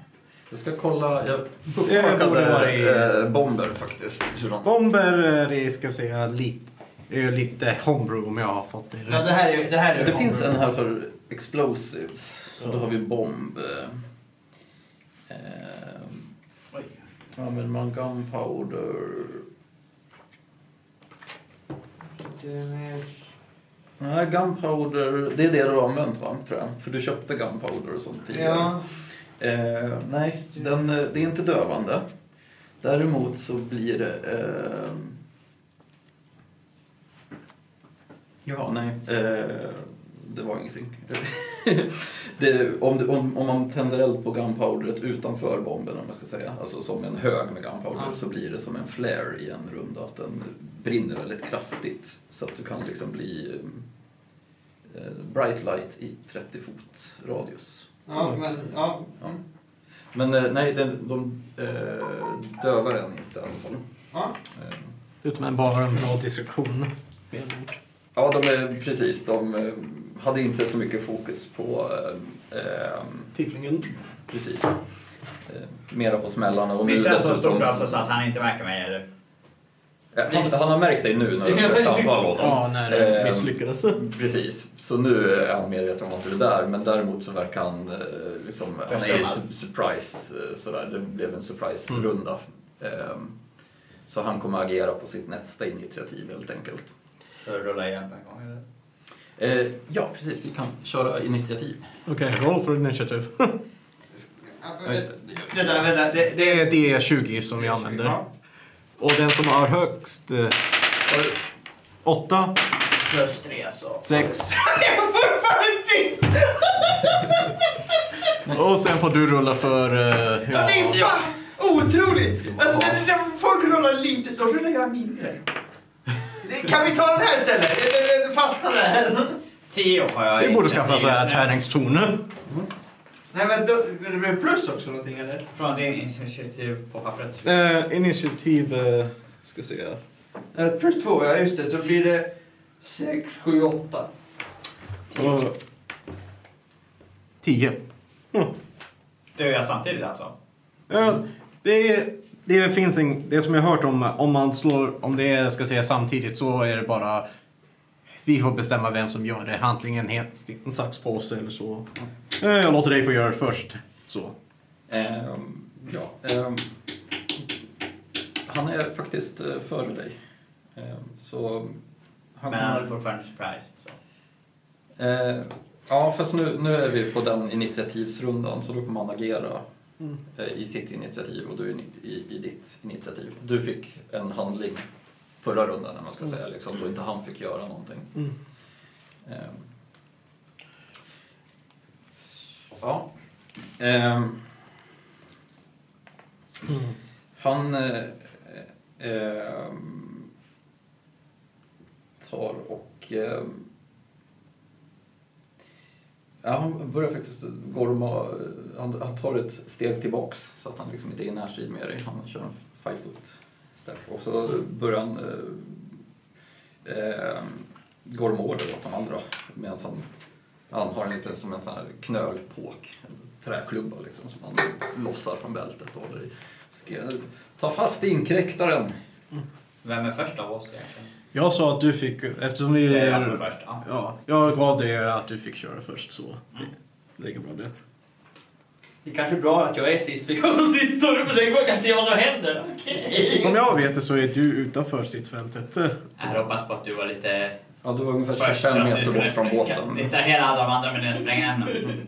Jag ska kolla. Jag bookmarkade vara i- eh, bomber faktiskt. Hur de... Bomber är det, ska vi säga, lite, är lite homebrew om jag har fått det Ja, rätt. det här är, det här är Det finns en här för explosives. Och då har vi bomb. Eh, Oj. använder man gunpowder? Nej, gunpowder, det är det du har använt va? Tror jag. För du köpte gunpowder och sånt tidigare. Ja. Eh, nej, den, eh, det är inte dövande. Däremot så blir det... Eh, ja, nej. Eh, det var ingenting. det, om, om, om man tänder eld på gunpowderet utanför bomben, om man ska säga, alltså som en hög med gunpowder, Ja. så blir det som en flare i en runda. Att den brinner väldigt kraftigt. Så att du kan liksom bli... eh, bright light i 30 fot radius. Ja, men, ja. Ja. Men eh, nej, den, de eh, dövar den inte i alla fall. ja. Eh, Utan bara en bra distraktion. Ja, de är precis. De eh, hade inte så mycket fokus på eh, eh, Tieflingen. precis. Eh, mera på smällarna. Och nu Missade så dessutom- stort alltså så att han inte märker mig eller? Ja, han, han har märkt dig nu när du försökte anfalla honom. Ja, när det Eh, misslyckades. Precis, så nu är han medveten om att du är där men däremot så verkar han eh, liksom, han är ju surprise eh, sådär, det blev en surprise Mm. runda. Ehm, Så han kommer agera på sitt nästa initiativ helt enkelt. Så rullar jag igen på en gång eller? Eh, ja precis, vi kan köra initiativ. Okej, roll for initiative. Ja, just Det där, vänta. Det, Det är D20 som vi använder. Ja. Och den som har högst... Eh, åtta, Plus tre så. sex Jag är fortfarande sist! och sen får du rulla för... Eh, Ja, det är ja. fan otroligt! Alltså, när, när folk rullar lite, då rullar jag mindre. Kan vi ta den här istället? Det- det- Det fastnar där. Tio har jag Vi borde skaffa så här tärningstorn. Nej men då, är det plus också någonting eller? Från din initiativ på pappret. Eh, initiativ... Eh, ska se. Eh, Plus två, ja just det. Då blir det sex, sju, åtta. Och, tio. Du och jag samtidigt alltså? Ja, det, det finns en, det som jag har hört om, om man slår, om det ska säga samtidigt så är det bara vi får bestämma vem som gör det. Antingen helt sten, sax, påse eller så. Eh, Jag låter dig få göra det först. Så. Ehm, ja, ehm, han är faktiskt eh, före dig. Ehm, så han Men han är fortfarande surprised. Så. Eh, ja, fast nu, nu är vi på den initiativsrundan så då kommer han agera Mm. eh, i sitt initiativ och du i, i, ditt initiativ. Du fick en handling förra rundan, när man ska säga, liksom, då inte han fick göra någonting. Mm. Ehm. Ja. Ehm. Han eh, eh, tar och ehm, Ja, han börjar faktiskt gorma. Han, han tar ett steg tillbaks så att han liksom inte är i närstrid med dig. Han kör en five foot step och så börjar han eh, eh, gorma order åt de andra medan han, han har en liten som en sån här knölpåk, en träklubba liksom som han lossar från bältet och håller i. Ska ta fast inkräktaren. Mm. Vem är först av oss egentligen? Jag sa att du fick, eftersom vi... Det är jag är först. Ja. Ja, jag gav dig att du fick köra först så. Det ligger bra det. Det är kanske bra att jag är sist, för jag som sitter och försöker bara kan se vad som händer. Okej. Som jag vet det så är du utanför stridsfältet. Jag hade hoppats på att du var lite Ja, du var ungefär först så 25 att du meter bort från båten. distrahera alla de andra med dina sprängämnen.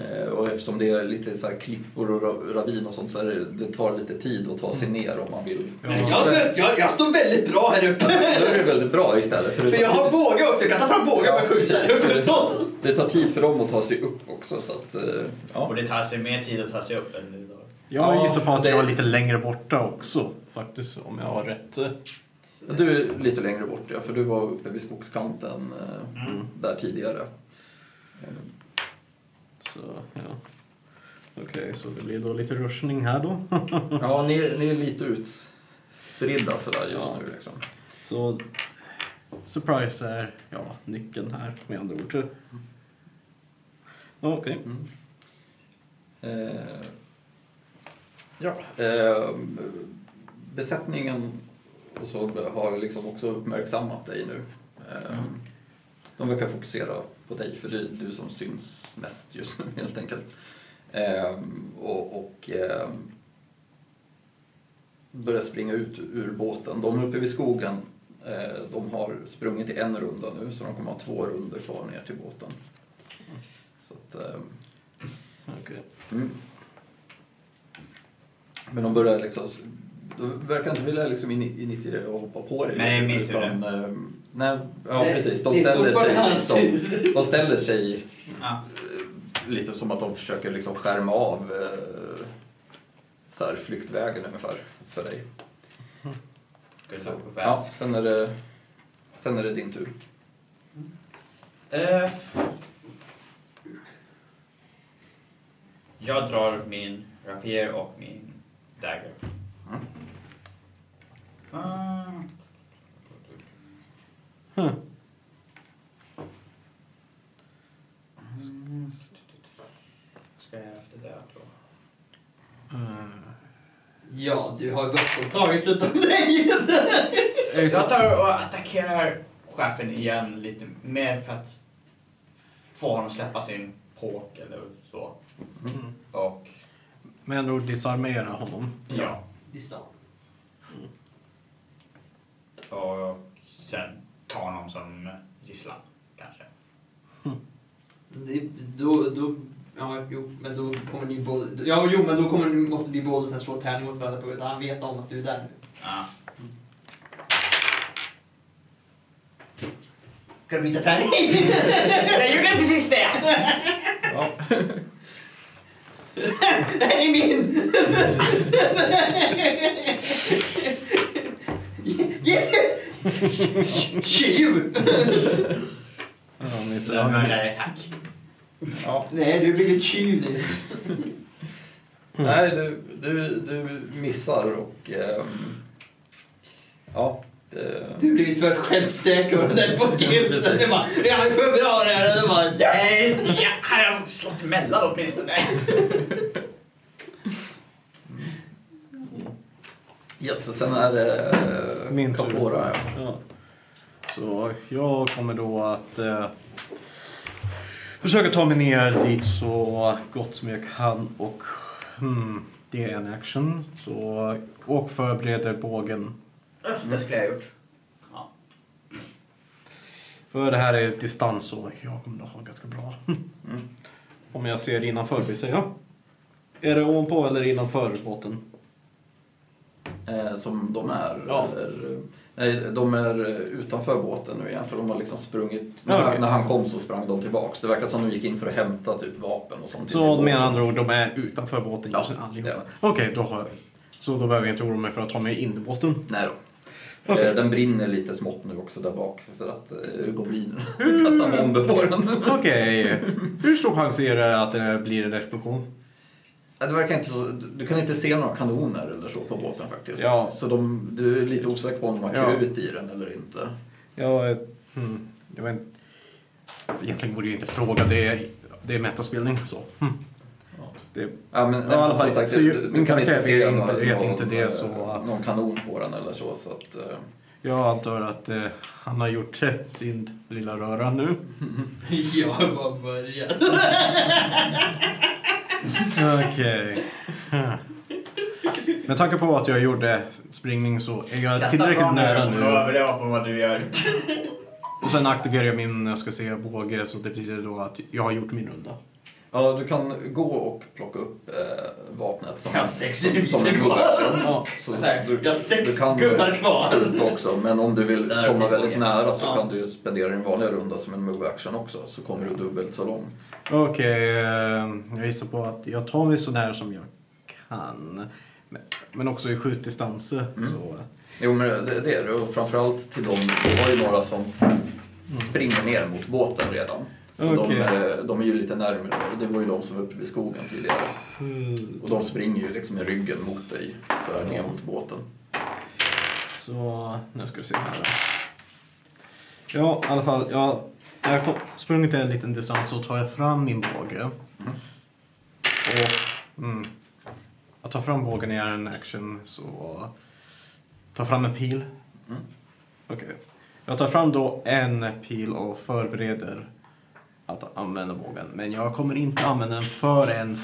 Eh, Och eftersom det är lite så här klippor och ra- ravin och sånt så är det, det tar lite tid att ta sig ner om man vill. Ja. Jag, jag, jag står väldigt bra här uppe. Då är det väldigt bra istället. För, För jag har båge också, jag kan ta fram skjuta här För uppe. det, det tar tid för dem att ta sig upp också så att, eh, ja. Och det tar sig mer tid att ta sig upp än då. Jag Ja, gissar på att det- jag är lite längre borta också. Faktiskt, om jag har rätt. Du är lite längre bort ja, för du var uppe vid skogskanten eh, Mm. där tidigare. Så, ja. Okej, så det blir då lite rushning här då. Ja, ni, ni är lite utspridda sådär just Ja. nu liksom. Så surprise är ja, nyckeln här med andra ord. Okej. Mm. Eh, ja, eh, besättningen och så har liksom också uppmärksammat dig nu. Eh, De verkar fokusera på dig för det är du som syns mest just nu helt enkelt. Eh, och och eh, börjar springa ut ur båten. De uppe vid skogen eh, de har sprungit i en runda nu så de kommer ha två runder kvar ner till båten. Så att, eh, Okej. Mm. Men de börjar liksom... De verkar inte vilja liksom in- initiera och hoppa på dig. Tur utan, eh, nej, ja Nej, precis. De ställer sig, hans liksom, de ställer sig Ja. eh, lite som att de försöker liksom skärma av eh, så här, flyktvägen ungefär för dig. Så, ja, sen är det, sen är det din tur. Eh, jag drar min rapier och min dagger. Mm. Huh. Mm. Ska jag efter det då? Eh, Ja, du har gått och tagit slutet av dig. Jag tar och attackerar chefen igen lite mer för att få honom släppa sin påk eller så. Mm. Och Men ändå disarmera honom. ja, Dissa. och sen ta honom som gisslan kanske. Det- Då, då, ja, jo, men då kommer ni båda... Ja, jo, men då kommer ni, måste ni båda sen slå tärning mot varandra på grund av att han vet om att du är där nu. Ja. Ska du byta tärning? Jag gjorde precis det! Ja. Här är min! Tjuv! Ja, Jag ser. mördare, tack. Ja. Nej, du har blivit tjuv nu. Nej, du, du, du missar och... ehm, ja. Det, Du har blivit för självsäker och den på killsen. Du bara, jag är för bra det här. Och du bara, nej. Ja, här har jag slått emellan åtminstone. Yes, och sen är det uh, Min tur. Capora. Ja. Ja. Så jag kommer då att eh, försöka ta mig ner dit så gott som jag kan och hmm, det är en action. Så, och förbereder bågen. Det skulle jag ha gjort. Ja. För det här är distans så jag kommer att ha ganska bra. Mm. Om jag ser innanför vill säga. Är det ovanpå eller innanför båten? Eh, som de är. Ja. Eller, nej, de är eh, utanför båten nu igen för de har liksom sprungit. När, Ja, okej. när han kom så sprang de tillbaks. Det verkar som de gick in för att hämta typ vapen och sånt. Så med andra ord, de är utanför båten just allihopa? ja. Okej, då har jag. Så då behöver jag inte oroa mig för att ta mig in i båten? Nej då. Okej. Eh, Den brinner lite smått nu också där bak för att eh, goblinerna kastar bomber på den. Okej. Hur stor chans är det att det blir en explosion? Ja, Det verkar inte så, du kan inte se några kanoner eller så på båten faktiskt. Ja. Så de, du är lite osäker på om de har Ja. krut i den eller inte. Jag, eh, hmm, jag vet inte. Egentligen borde jag inte fråga. Det är, det är metaspelning så. Ja. Det, Ja, men, Ja, fall, som sagt, så du- du kan inte se vet någon, vet inte det, någon, så- eh, Någon kanon på den eller så. så att, eh, jag antar att eh, han har gjort eh, sin lilla röra nu. Jag har bara börjat. Okej. Med tanke på att jag gjorde springning så är jag Kasta tillräckligt bra nära och nu. överleva på vad du gör. Och sen aktiverar jag min, jag ska säga, båge så det betyder då att jag har gjort min runda. Ja, du kan gå och plocka upp eh, vapnet som, Jag har sex som, som minuter en kvar. Ja. Så du, jag har sex du kan gubbar kvar. skjuta också, men om du vill komma väldigt nära så Ja. kan du ju spendera din vanliga runda som en move action också, så kommer du dubbelt så långt. Okej, eh, jag gissar på att jag tar mig så nära som jag kan. Men, men också i skjutdistanser. Mm. Så, Jo, men det, det är det. Och framförallt till dem, du har ju några som springer ner mot båten redan. Så Okej. de, är- de är ju lite närmare. Det var ju de som var uppe vid skogen tidigare. Och de springer ju liksom med ryggen mot dig, så här ner mot båten. så nu ska vi se här. då. Ja, i alla fall. Jag, jag kom, sprungit en liten distans så tar jag fram min båge. Och mm, att ta fram bågen är en action så ta fram en pil. Mm. Okej. Jag tar fram då en pil och förbereder att använda bågen. Men jag kommer inte använda den förrän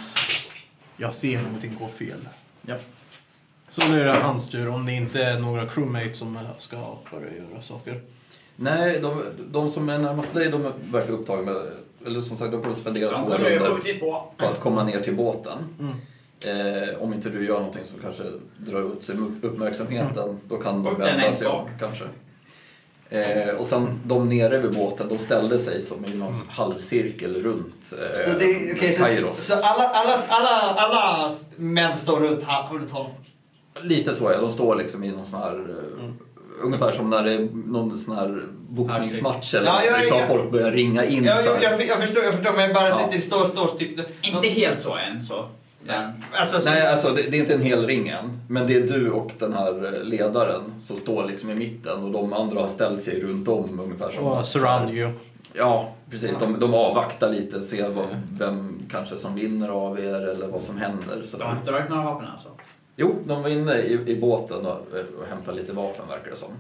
jag ser någonting gå fel. Ja. Så nu är det hans tur om det inte är några crewmates som ska börja göra saker. Nej, de, de som är närmast dig de verkar upptagna med, eller som sagt, de kommer spendera De två skjutit på. på att komma ner till båten. Mm. Eh, om inte du gör någonting som kanske drar ut sig uppmärksamheten, då kan de vända sig om kanske. Eh, och sen de nere vid båten, de ställde sig som i någon halvcirkel runt eh, Så, det, okay, så, Kairos. så alla, alla, alla, alla män står runt, runt honom? Lite så ja, de står liksom i någon sån här eh, ungefär som när det är någon sån här boxningsmatch eller Ja, ja, så ja. folk börjat ringa in Ja, så jag, jag, jag förstår, jag förstår, men jag bara Ja. sitter i står, står typ... Inte helt så än så. Alltså, så, Nej, alltså det, det är inte en hel ring än. Men det är du och den här eh, ledaren som står liksom i mitten och de andra har ställt sig runt om ungefär som... Och surround you. Ja, precis. De, de avvaktar lite, ser vad, vem kanske som vinner av er eller vad som händer. Så de har inte dragit några vapen alltså? Jo, de var inne i, i båten och, och hämtade lite vapen verkar det som.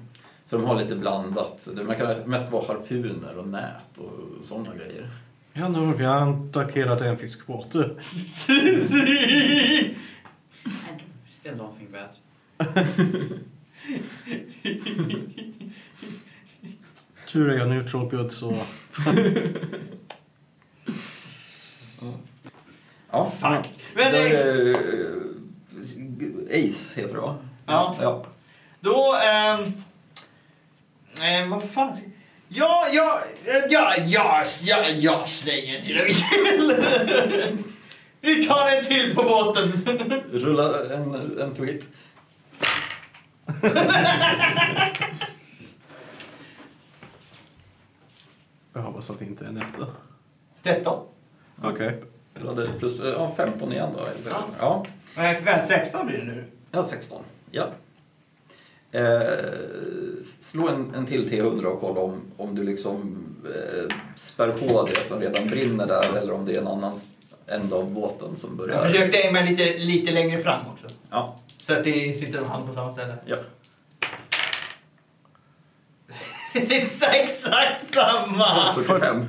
Så de har lite blandat. Det verkar mest vara harpuner och nät och sådana grejer. Ja, nu vi attackerade en fiskbåt. Still don't think that. Tur är jag neutral good så... Ja, Fuck. Men det är, eh, Ace heter det va? Ja. ja. då... eh, vad fan ska... Ja, ja, ja, ja, ja, jag slänger en dynamit. Vi tar en till på båten. Rulla en, en tweet. Jag hoppas att det inte är en etta. 13. Okej. Rullade plus eh, ja, 15 igen då. Ja. Ja. Nej, väl 16 blir det nu. Ja, 16. Ja. Eh, slå en, en till T100 och kolla om, om du liksom eh, spär på det som redan brinner där eller om det är en annan ända av båten som Jag börjar. försökte aima lite, lite längre fram också. Ja, Så att det sitter de hand på samma ställe. ja. Det är exakt samma! 45.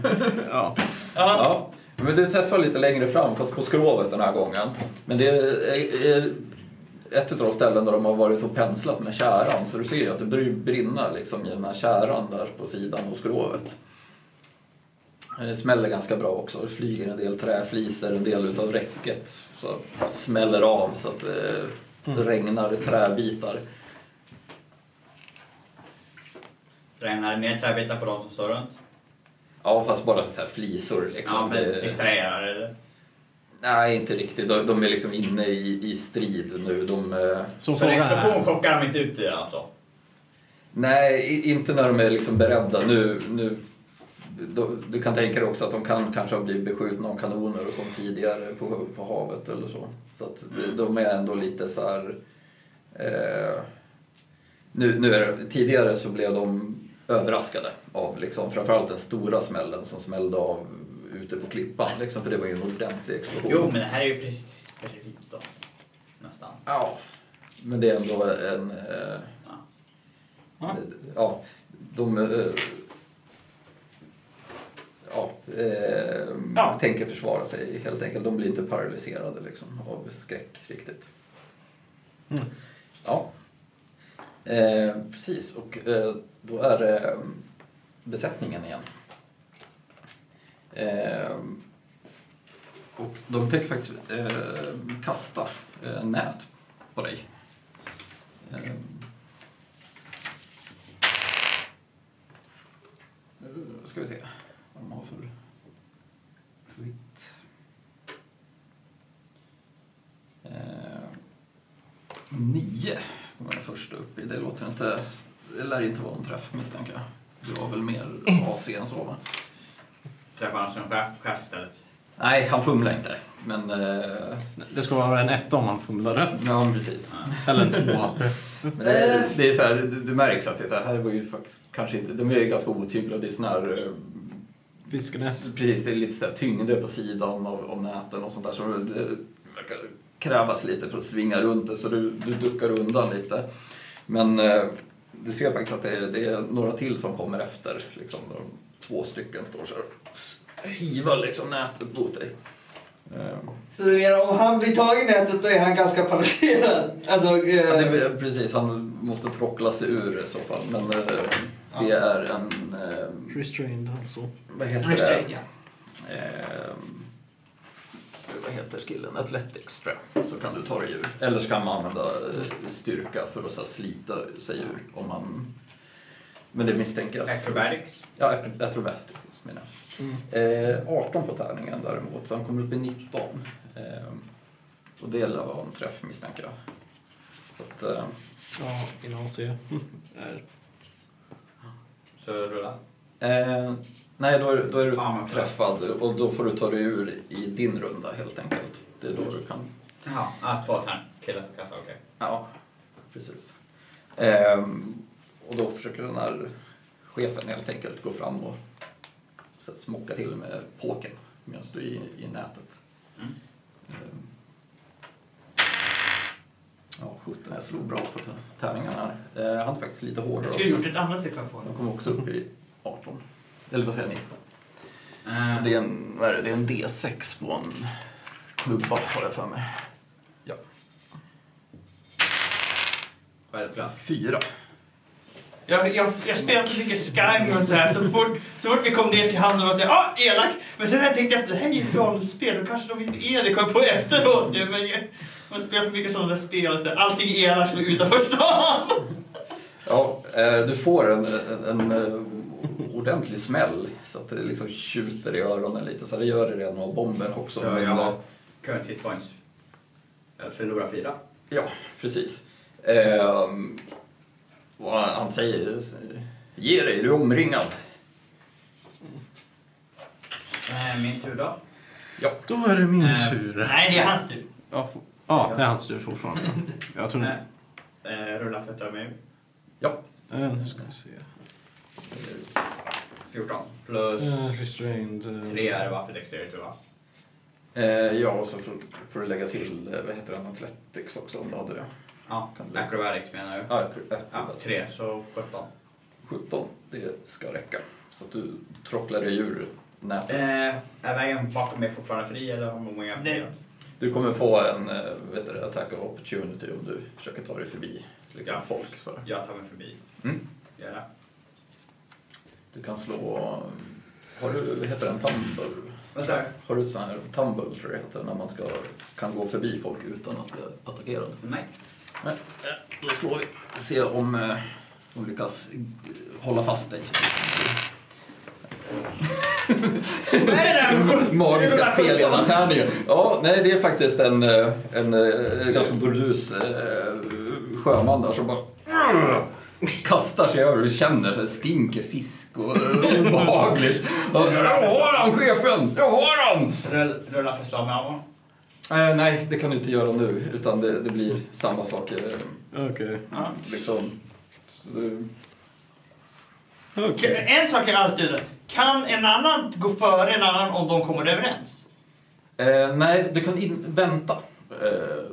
Ja. Ja. Ja, men du träffar lite längre fram fast på skrovet den här gången. Men det är, är ett av de ställen där de har varit och penslat med käran så du ser ju att det brinna liksom i den här käran där på sidan av skrovet. Det smäller ganska bra också. Det flyger en del träflisor, en del utav räcket så smäller av så att det regnar träbitar. Regnar det ner träbitar på de som står runt? Ja, fast bara så här flisor liksom. Ja, men Det- distraherar? Nej, inte riktigt. De, de är liksom inne i, i strid nu. De, eh, Så För explosion är... chockar de inte ut i alltså? nej, inte när de är liksom beredda. Nu, nu, då, du kan tänka dig också att de kan kanske ha blivit beskjutna av kanoner och sånt tidigare på, på havet eller så. Så att de, de är ändå lite så här... Eh, nu, nu är det, tidigare så blev de överraskade av liksom, framförallt den stora smällen som smällde av ute på klippan. Liksom, för det var ju en ordentlig explosion. Jo, men det här är ju precis bredvid då. Nästan. Ja, men det är ändå en... Eh, Ja. ja, de... Eh, ja, eh, Ja. tänker försvara sig helt enkelt. De blir inte paralyserade liksom, av skräck riktigt. Mm. Ja, eh, precis. Och eh, då är det eh, besättningen igen. Eh, och de tänker faktiskt eh, kasta eh, nät på dig. Eh, eh, ska vi se vad de har för tweet. Eh, nio kommer den första upp i. Det låter inte... Det lär inte vara en träff misstänker jag. Det var väl mer AC än så va? Träffar han som chef, chef istället? Nej, han fumlar inte. Men... Eh, Det ska vara en etta om man fumlade. ja, precis. Eller en tvåa. Men det, är- det är så här, du, du märks att det här var ju faktiskt kanske inte... De är ju ganska otydliga. Det är sån här... eh, Fiskenät. Precis, det är lite så här tyngder på sidan av, av näten och sånt där. Så det verkar krävas lite för att svinga runt det, så du, du duckar undan lite. Men eh, du ser faktiskt att det är, det är några till som kommer efter. Liksom, två stycken står så här och hivar liksom nätet mot dig. Eh, Så du menar om han blir tagen i nätet då är han ganska paralyserad? Alltså, eh, Ja, det, precis, han måste trockla sig ur det i så fall. Men eh, det är en... Eh, Restrained alltså. vad heter Restrained, det? ja. Eh, vad heter skillen? Athletics tror jag. Så kan du ta dig ur. Eller så kan man använda eh, styrka för att så här, slita sig ur. Om man... Men det misstänker jag. Acrobatics? Ja, acro- acrobatics menar jag. Eh, 18 på tärningen däremot, så han kommer upp i 19. Eh, och det vara en träff misstänker jag. Så att, eh, Ja, innan AC. Så rulla. Eh, nej, då är, då är du Ja, klart. träffad och då får du ta dig ur i din runda helt enkelt. Det är då du kan... Jaha, ah, två tärn. Killar som kastar, okej. Ja, precis. Ehm, och då försöker den här chefen helt enkelt gå fram och smocka till med påken medan du är i, i nätet. Mm. Ehm. Ja, 17. Jag slog bra på tärningarna. Eh, Jag hade faktiskt lite hårdare Jag skulle gjort ett annat sekund på De kom också upp i 18. Eller vad säger 19. Eh, Det är en, vad är det? Det är en D6 på en klubba har jag för mig. Ja. Vad är det för Fyra. Jag, jag, jag spelar så mycket Skyrim och så här. Så fort, så fort vi kom ner till hamnen var jag ah, elak. Men sen när jag tänkte att det här är ju rollspel, då kanske de inte är det. Kom jag på efteråt. Ja, men jag, man spelar för mycket sådana där spel. Så här, allting är elakt som är utanför stan. Ja, eh, du får en, en, en eh, ordentlig smäll så att det liksom tjuter i öronen lite. Så det gör det redan av bomben också. Så men, eh, current hit points. Jag förlorar fyra. Ja, precis. Ehm, och han säger Ge dig, du är omringad. Eh, min tur då. Då är det min Eh, tur. Nej, det är hans tur. Ja, ja, det är hans tur fortfarande. Jag tror... Eh, eh, rulla för att ta mig ur. Ja. Eh, nu ska vi se. 14 plus Eh, restrained. eh, 3 är det va för dexterity va? Ja, och så får, får du lägga till, vad heter den, Athletics också om du hade det. Ja, acrobatics menar du? Ja, Ja, 3 så 17. 17, det ska räcka. Så att du trocklar dig ur nätet. Eh, är vägen bakom mig fortfarande fri eller har man många Nej. Du kommer få en eh, vet du, attack of opportunity om du försöker ta dig förbi liksom, Ja. folk. Så. Jag tar mig förbi. Mm. Det. Du kan slå, har du, vad heter den, tumble? Vad sa du? Har du sån här tumble tror jag heter, när man ska, kan gå förbi folk utan att bli attackerad? Nej. Eh, då slår vi. Se om eh, de lyckas eh, hålla fast dig. Vad är det där? Magiska spelledartärningen. Ja, nej det är faktiskt en, eh, en, en ganska burdus eh, sjöman där som bara kastar sig över och känner sig stinker fisk och eh, obehagligt. Och Jag har han chefen! Jag har han! Rull- Rulla för slag med armor. Eh, nej, det kan du inte göra nu utan det, det blir samma sak. Eh, Okej. Ja. liksom. Så Okej. En sak är alltid. Kan en annan gå före en annan om de kommer överens? Eh, nej, du kan in, vänta. Eh,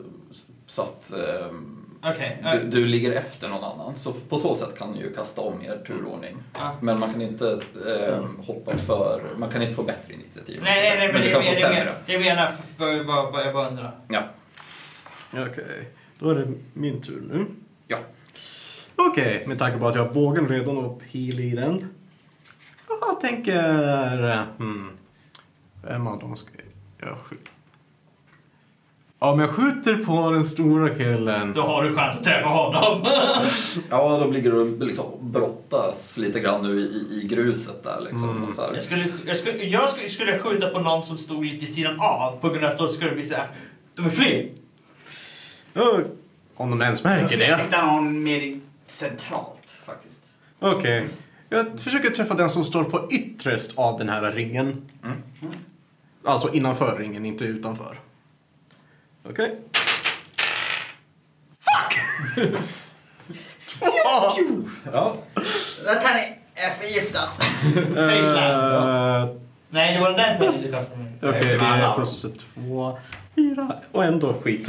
så att ehm, Okej. du, du ligger efter någon annan. Så på så sätt kan du ju kasta om er turordning. Ja. Men man kan inte ehm, hoppa för... Man kan inte få bättre initiativ. Nej, nej, nej, men du det kan få det sämre. menar det menar jag bara- bara- jag bara undrar. Ja. Okej. Då är det min tur nu. Ja. Okej, med tanke på att jag har bågen redan och pil i den. Jag tänker... Hmm, vem av dem ska jag skjuta? Om jag skjuter på den stora killen. Då har du chans att träffa honom. ja, då ligger du och liksom brottas lite grann nu i, i gruset där. Liksom, Mm. så här. Jag skulle, jag, skulle, jag skulle, skulle skjuta på någon som stod lite i sidan av på grund av att då skulle det bli så här. De är fler. Ja, Om de ens Jag märker skulle det. sikta någon mer centralt faktiskt. Okej. Jag försöker träffa den som står på ytterst av den här ringen. Mm. Alltså innanför ringen, inte utanför. Okej. Fuck! Ja. Den här är förgiftad. Eh, Nej, det var den punkten du kastade. Okej, det är plus två, fyra och ändå skit.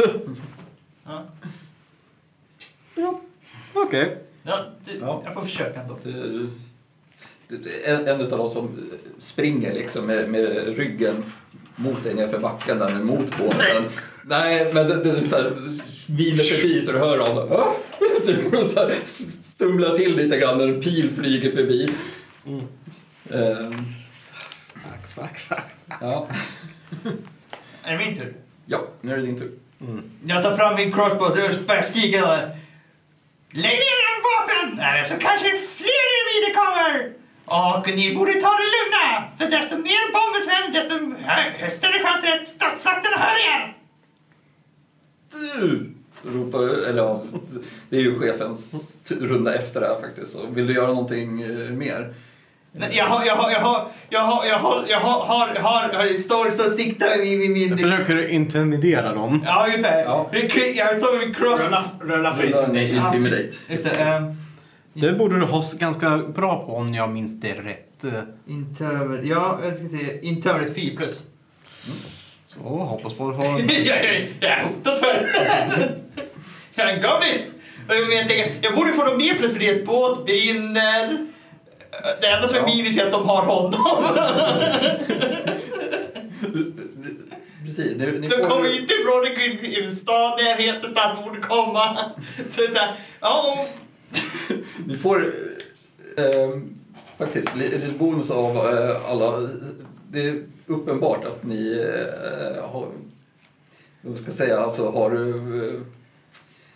Ja. Ja, okej. Ja, du, Ja. Jag får försöka ändå. Du- du- En, en av dem som springer liksom med, med ryggen mot dig nerför backen där med båten. Nej, men det, det är så här, viner förbi så du hör honom. "Ah!" Du så här, stumlar till lite grann när en pil flyger förbi. Mm. Ehm, Fuck, fuck, fuck. ja. Är det min tur? ja, nu är det din tur. Mm. Jag tar fram min crossbow och där. Lägg ner era vapen! Eller så kanske fler individer kommer! Och ni borde ta det lugna! För desto mer bomber som händer, desto hö- större chans är att statsvakterna hör er! Du! ropar, eller ja, det är ju chefens runda efter det här faktiskt. Så vill du göra någonting eh, mer? Nej, Jag har, jag har, jag har, jag har, jag har, jag har, har, har, står så siktar vid min... min Försöker du intimidera dem? ja, ungefär. Ja. Jag tar min cross... Rulla, för. Intimidate. Just det. ehm, Det borde du ha ganska bra på om jag minns det rätt. Interver... Ja, jag ska se. Interver 4 plus. Så hoppas på att få... jag, jag, är hotad för. Jag är en. Och Jag, tänker, jag borde få dem mer plus för det är ett båt brinner. Det enda som är minus är att de har honom. Precis, ni, ni De får- kommer inte ifrån en- en stad närheten stans borde komma. Så det är så här, ja, Ni får eh, faktiskt li- lite bonus av eh, alla. Det uppenbart att ni eh, har, vad ska jag säga, alltså har eh,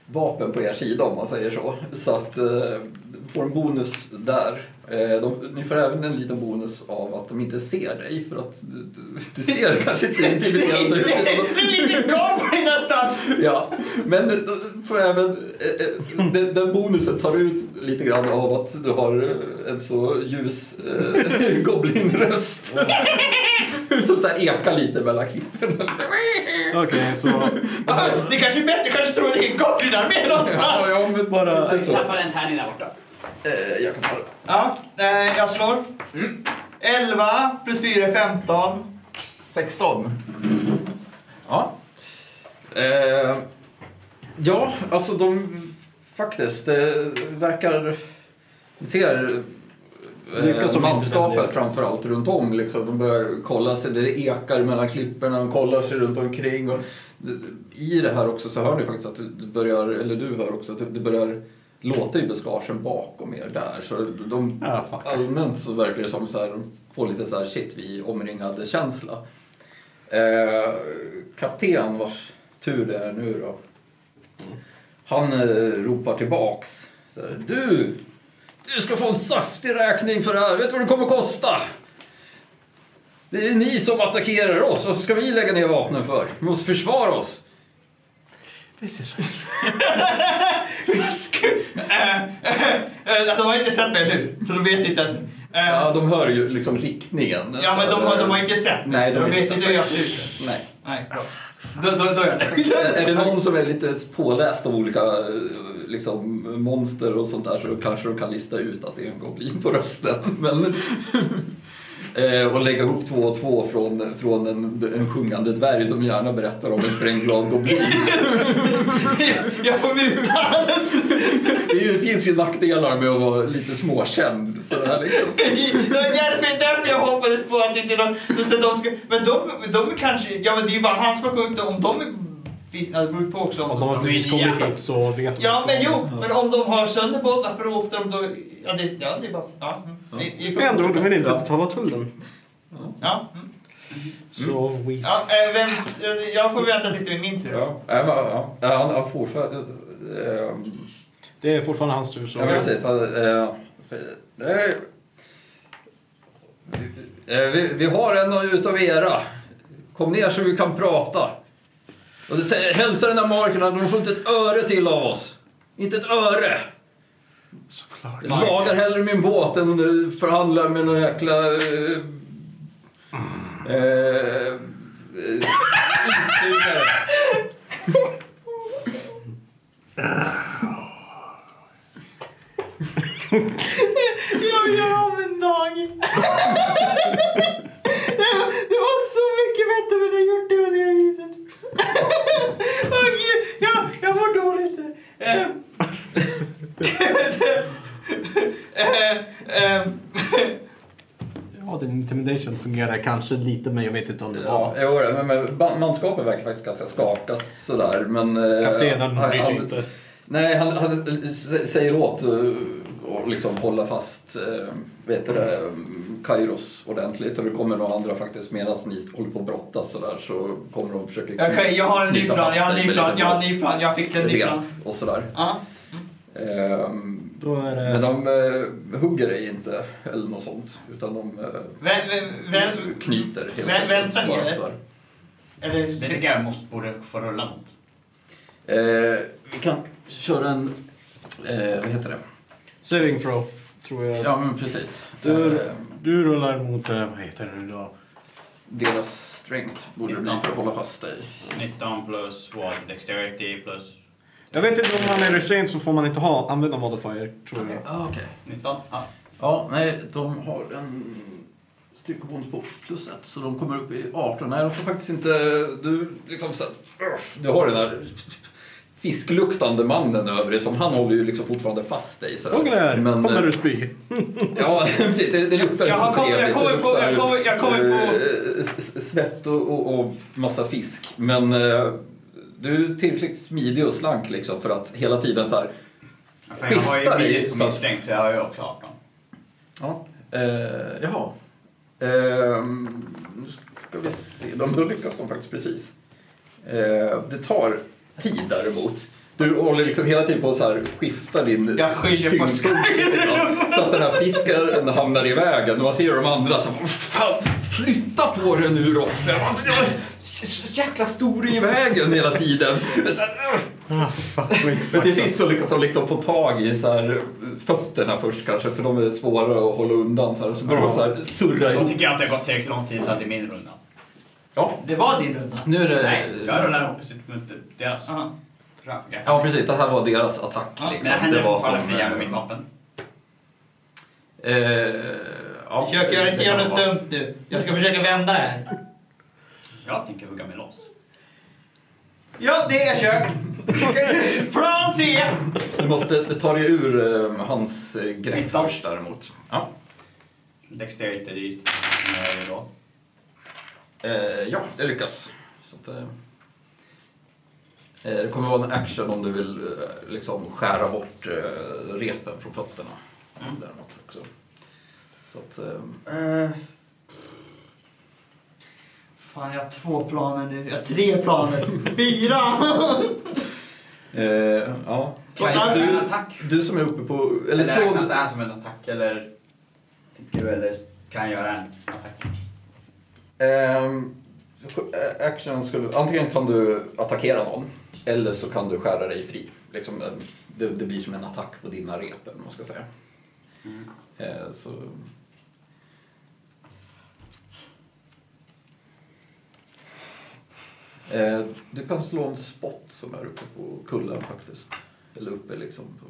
vapen på er sida om man säger så. Så att eh, du får en bonus där. Eh, de, ni får även en liten bonus av att de inte ser dig för att du, du, du ser kanske inte intimiderande ut. det är lite goblin någonstans. Ja, men du får även, eh, eh, den, den bonusen tar ut lite grann av att du har en så ljus eh, goblinröst. Som så här ekar lite mellan klippen. Okej, så... Det kanske är bättre, kanske tror det är en goblinarmé Ja, någonstans. ja, men bara Jag tappade en tärning där borta. Eh, jag kan ta det. Ja, eh, jag slår. Mm. 11 plus 4 är 15. 16. Ja. Eh, ja, alltså de faktiskt, det verkar... Vi ser eh, som manskapet framförallt runt om. Liksom. De börjar kolla sig, det ekar mellan klipporna, de kollar sig runt omkring. Och I det här också så hör ni faktiskt att det börjar, eller du hör också att det börjar låta i buskagen bakom er där. Så de, Ja, allmänt så verkar det som så här, de får lite så här shit vi omringade känsla. Eh, kapten vars tur det är nu då. Han eh, ropar tillbaks. Så här, du! Du ska få en saftig räkning för det här. Vet du vad det kommer kosta? Det är ni som attackerar oss. Varför ska vi lägga ner vapnen för? Vi måste försvara oss. Precis. Eh, eh, eh, de har inte sett mig, eller hur? Så de vet inte ens. Eh, Ja, de hör ju liksom riktningen. Ja, men de har, eh, de har inte sett mig. Nej, de har de inte vet sett inte hur jag ser ut. Nej. Nej, bra. Då, då, då är jag Är det någon som är lite påläst av olika eh, liksom, monster och sånt där så kanske de kan lista ut att det är en goblin på rösten. Men, och lägga ihop två och två från, från en, en sjungande dvärg som gärna berättar om en sprängglad goblin. Jag får muta alles. Det, finns ju nackdelar med att vara lite småkänd. Sådär, liksom. Det var därför, därför jag hoppades på att inte de, så de ska, Men de, de är kanske... Ja, men det är ju bara han som har sjungit. Om de det beror på också. Om de har är precis kommit hit så vet de Ja, men om- jo. Men om de har sönderbåt, varför åkte de då? Ja, det, ja, det är bara... Ja. mm. Är för- Men ändå, de vill inte Ja. betala tullen. Ja. mm. Så we... ja eh, vem, eh, jag får vänta tills det är min tur. Ja, ja, men, ja. Ja, han fortfarande... Eh, Det är fortfarande hans tur så... Ja, precis. Han, eh, säger, nej. Eh, vi, vi har en utav era. Kom ner så vi kan prata. Och det säger, hälsa den här marken, de får inte ett öre till av oss. Inte ett öre! Såklart. Jag lagar hellre min båt än förhandlar med någon jäkla... Eh, eh. Jag vill göra om en dag. Åh gud, jag, jag mår dåligt. Eh, eh, eh, Ja, din intimidation fungerar kanske lite, men jag vet inte om det Ja, var... jo, men, men manskapet verkar faktiskt ganska skakat sådär. Men, Kaptenen bryr sig inte. Nej, han, han säger åt att liksom hålla fast eh, vet du det, Kairos ordentligt. Och det kommer några andra faktiskt medan ni håller på att brottas sådär så kommer de försöka kny- Okej, jag har en ny knyta plan. Jag har en ny plan. Jag har en ny plan. Jag fick en ny plan. Och sådär. Ja. Ehm, är men det... de eh, hugger dig inte eller något sånt. Utan de eh, Vem, vem, vem, knyter helt Vem- enkelt vänta bara ner. sådär. eller, Det tycker jag måste, borde få rulla mot. Eh, vi kan köra en, eh, vad heter det? Saving throw, tror jag. Ja men precis. Du- Eh, Du rullar mot, eh, vad heter det nu då? deras strength borde det bli för att hålla fast dig. 19 plus what? Dexterity plus Jag vet inte om man är restrained så får man inte ha, använda modifier, tror jag. Ah, okej. 19? Ja. Ja, nej, de har en styrkebonus på plus ett, så de kommer upp i 18. Nej, de får faktiskt inte... Du, liksom, så, du har den där fiskluktande mannen över dig, som han håller ju liksom fortfarande fast dig. Är, Men, kommer eh, du spy? Ja, precis. Det, det luktar Jag inte så jag trevligt. kommer Det på- jag kommer- jag kommer på- eh, Svett och, och, och massa fisk. Men eh, du är tillräckligt smidig och slank liksom för att hela tiden så här... För jag har ju minus på så min strength, så jag har ju också 18. Ja, eh, jaha. Ehm, nu ska vi se. De, då lyckas de faktiskt precis. Eh, det tar tid däremot. Du håller liksom hela tiden på att så här skifta din Jag skyller på Så att den här fisken hamnar i vägen och man ser de andra som Fan, flytta på den nu då! Så jäkla stor i vägen hela tiden. Men till sist så lyckas de liksom få tag i så här, fötterna först kanske, för de är svåra att hålla undan. Så, här, och så börjar de så här surra Då ihop. tycker jag att det har gått tillräckligt lång tid så att det är min runda. Ja, Det var din runda. nu är det... Nej, jag rullar opposite mot deras. Aha. Okej. Ja, precis. Det här var deras attack. Ja, liksom. Men jag händer det fortfarande de, fria med eh, mitt vapen. Eh, ja, Försök göra inte göra något dumt nu. Jag ska försöka vända det här. Jag tänker hugga mig loss. Ja, det är kört. Plan C. Du måste, det tar ju ur eh, hans eh, grepp först däremot. Ja. Dexterity, det är ju då. Eh, ja, det lyckas. Så att, eh, eh, det kommer vara en action om du vill eh, liksom skära bort eh, repen från fötterna. Mm. Däremot också. Så att, eh, Fan, jag har två planer nu. Jag har tre planer. Fyra! eh, ja. Kan Kan En du, attack? du som är uppe på... Eller Eller slå... räknas det här som en attack eller? Tycker du eller kan jag göra en attack? Ehm, action skulle, antingen kan du attackera någon eller så kan du skära dig fri. Liksom, eh, det, det blir som en attack på dina rep, man ska säga. Mm. Eh, så... Du kan slå en spot som är uppe på kullen faktiskt. Eller uppe liksom. På...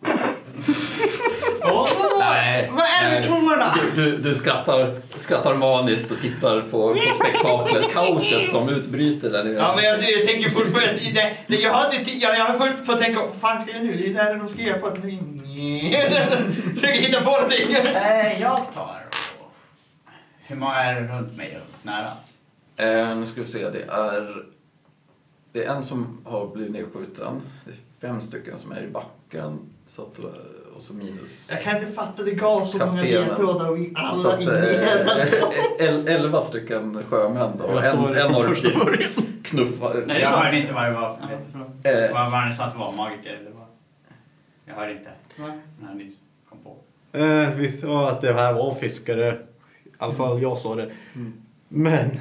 Nej, Vad är nej. tvåorna? Du, du, du skrattar, skrattar maniskt och tittar på, på spektaklet, kaoset som utbryter där nere. Ja, men jag, jag tänker fortfarande... Det, det, jag, hade, jag, jag har fullt på att tänka, vad fan ska jag nu? Det är där de ska göra på att... Försöker hitta på någonting. Eh, jag tar och... Hur många är det runt mig runt nära? Eh, nu ska vi se, det är, det är en som har blivit nedskjuten. Det är fem stycken som är i backen. Så att, eh, och så minus... Jag kan inte fatta, det gav så många ledtrådar och vi så alla att, in i eh, el, elva stycken sjömän då. Jag En, det en har precis knuffat. Nej, det jag hörde inte vad det var. Jättebra. Eh, Vad var det sa att det var? Magiker eller vad? Jag hörde inte. När ni kom på. Eh, vi sa att det här var fiskare. I alla fall jag sa det. Men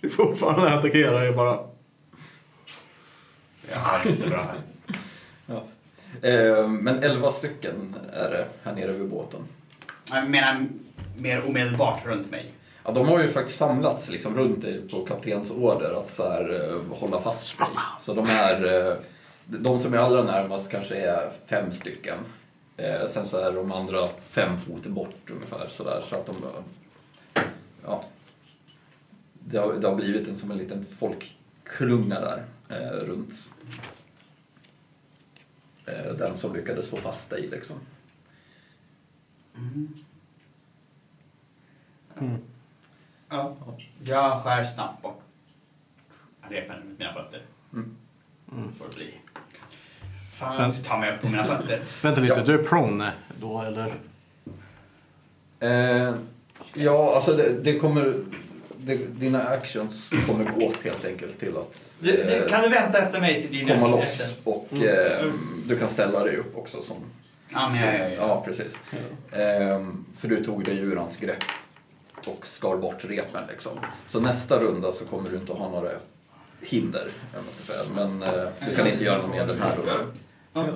du fortfarande attackerar jag bara. Jag hörde inte så bra. här. Ja. eh, men elva stycken är det här nere vid båten. Jag menar mer omedelbart runt mig. Ja, de har ju faktiskt samlats liksom runt dig på kaptens order att så här, eh, hålla fast dig. Så de är, eh, de som är allra närmast kanske är fem stycken. Eh, sen så är de andra fem fot bort ungefär så där så att de, ja. Det har, det har blivit en, som en liten folkklunga där runt den som lyckades få fast dig liksom. Ja. Jag skär snabbt bort repen med mina fötter. Mm. Får det bli. Fan, ta mig upp på mina fötter. Vänta lite, du är prone då eller? Eh, ja, alltså det, det kommer... Dina actions kommer gå åt helt enkelt till att Du, du, eh, kan du vänta efter mig till din komma loss och Mm. eh, du kan ställa dig upp också. Som, Ja, men jag gör ju. ja, precis. Eh, för du tog dig ur hans grepp och skar bort repen liksom. Så nästa runda så kommer du inte att ha några hinder, eller man ska säga. men eh, du kan inte göra något mer den här rundan. Ja,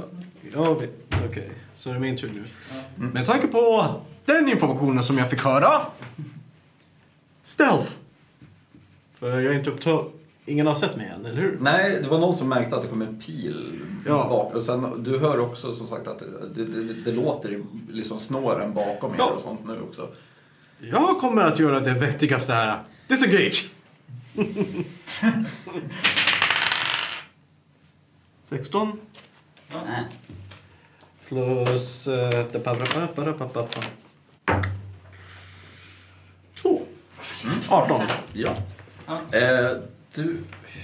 ja okej. Okej, så är det min tur nu. Med tanke på den informationen som jag fick höra. Stealth. För jag är inte upptagen. Ingen har sett mig än, eller hur? Nej, det var någon som märkte att det kom en pil Ja. bak. Och sen, du hör också som sagt att det, det, det, det låter i liksom snåren bakom er Ja. och sånt nu också. Jag kommer att göra det vettigaste här. Disengage! 16 Nej. plus... Uh, 2. 18. Ja. Eh, du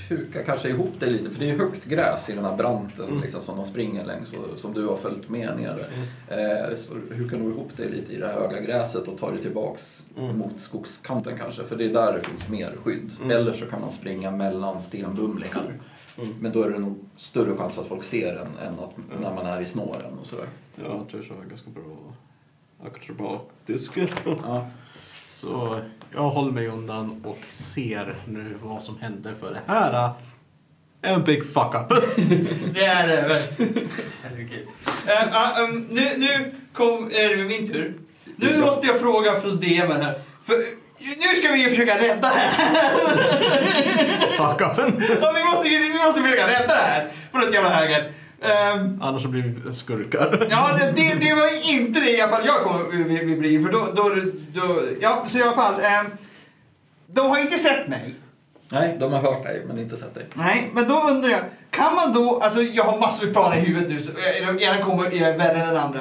hukar kanske ihop dig lite, för det är högt gräs i den här branten liksom, som de springer längs och som du har följt med ner. Eh, så hukar nog ihop dig lite i det här höga gräset och tar dig tillbaks mot skogskanten kanske, för det är där det finns mer skydd. Eller så kan man springa mellan stenbumlingar. Men då är det nog större chans att folk ser en än att, när man är i snåren och sådär. Ja, tur så har jag ganska bra akrobatisk. Ja. Så jag håller mig undan och ser nu vad som händer för det här är en big fuck up. Det är det väl. Herregud. Ehm, ah, ehm, nu, nu kom, är det min tur. Nu måste jag fråga från DMen här. För, nu ska vi försöka rädda det här. fuck upen. Ja, vi, måste, vi måste försöka rädda det här från ett jävla höger. Ehm, Annars så blir vi skurkar. Ja, det, det, det var inte det i alla fall jag kommer vi, vi bli. För då, då, då, ja, så i alla fall. ehm, de har inte sett mig. Nej, de har hört dig men inte sett dig. Nej, men då undrar jag. Kan man då, alltså jag har massor med planer i huvudet nu, så ena kommer är värre än den andra.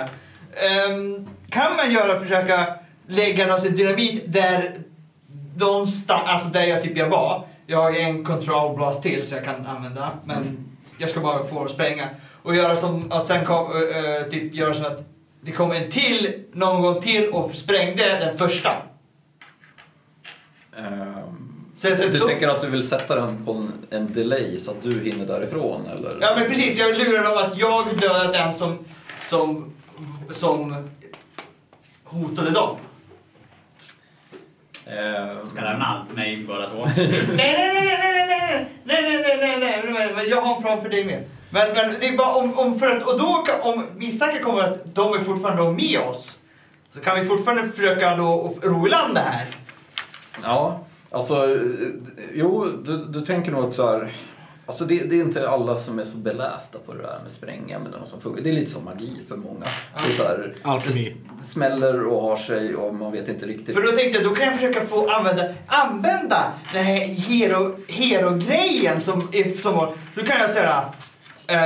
Ehm, kan man göra, försöka lägga någon dynamit där de sta- alltså där jag typ jag var. Jag har ju en control blast till så jag kan använda, men jag ska bara få det att spränga. Och göra som att sen kom, eh, eh, typ göra som att det kom en till någon gång till och sprängde den första. Ehm, Så, så, du då, tänker att du vill sätta den på en, en delay så att du hinner därifrån eller? Ja men precis, jag lurar dem att jag dödade den som, som, som hotade dem. Ehm, Ska lämna allt mig båda två. Nej, nej, nej, nej, nej, nej, nej, nej, nej, nej, nej, nej, nej, men jag har en plan för dig med. Men, men det är bara om, om för att, och då kan, om misstanken kommer att de är fortfarande med oss, så kan vi fortfarande försöka då ro i land det här. Ja, alltså, jo, du, du tänker nog att så här, alltså det, det är inte alla som är så belästa på det där med sprängämnen och som funkar. Det är lite som magi för många. Det, är så här, Alkemi. det smäller och har sig och man vet inte riktigt. För då tänkte jag, då kan jag försöka få använda, använda den här hero, hero-grejen som, är- som var, då kan jag säga eh,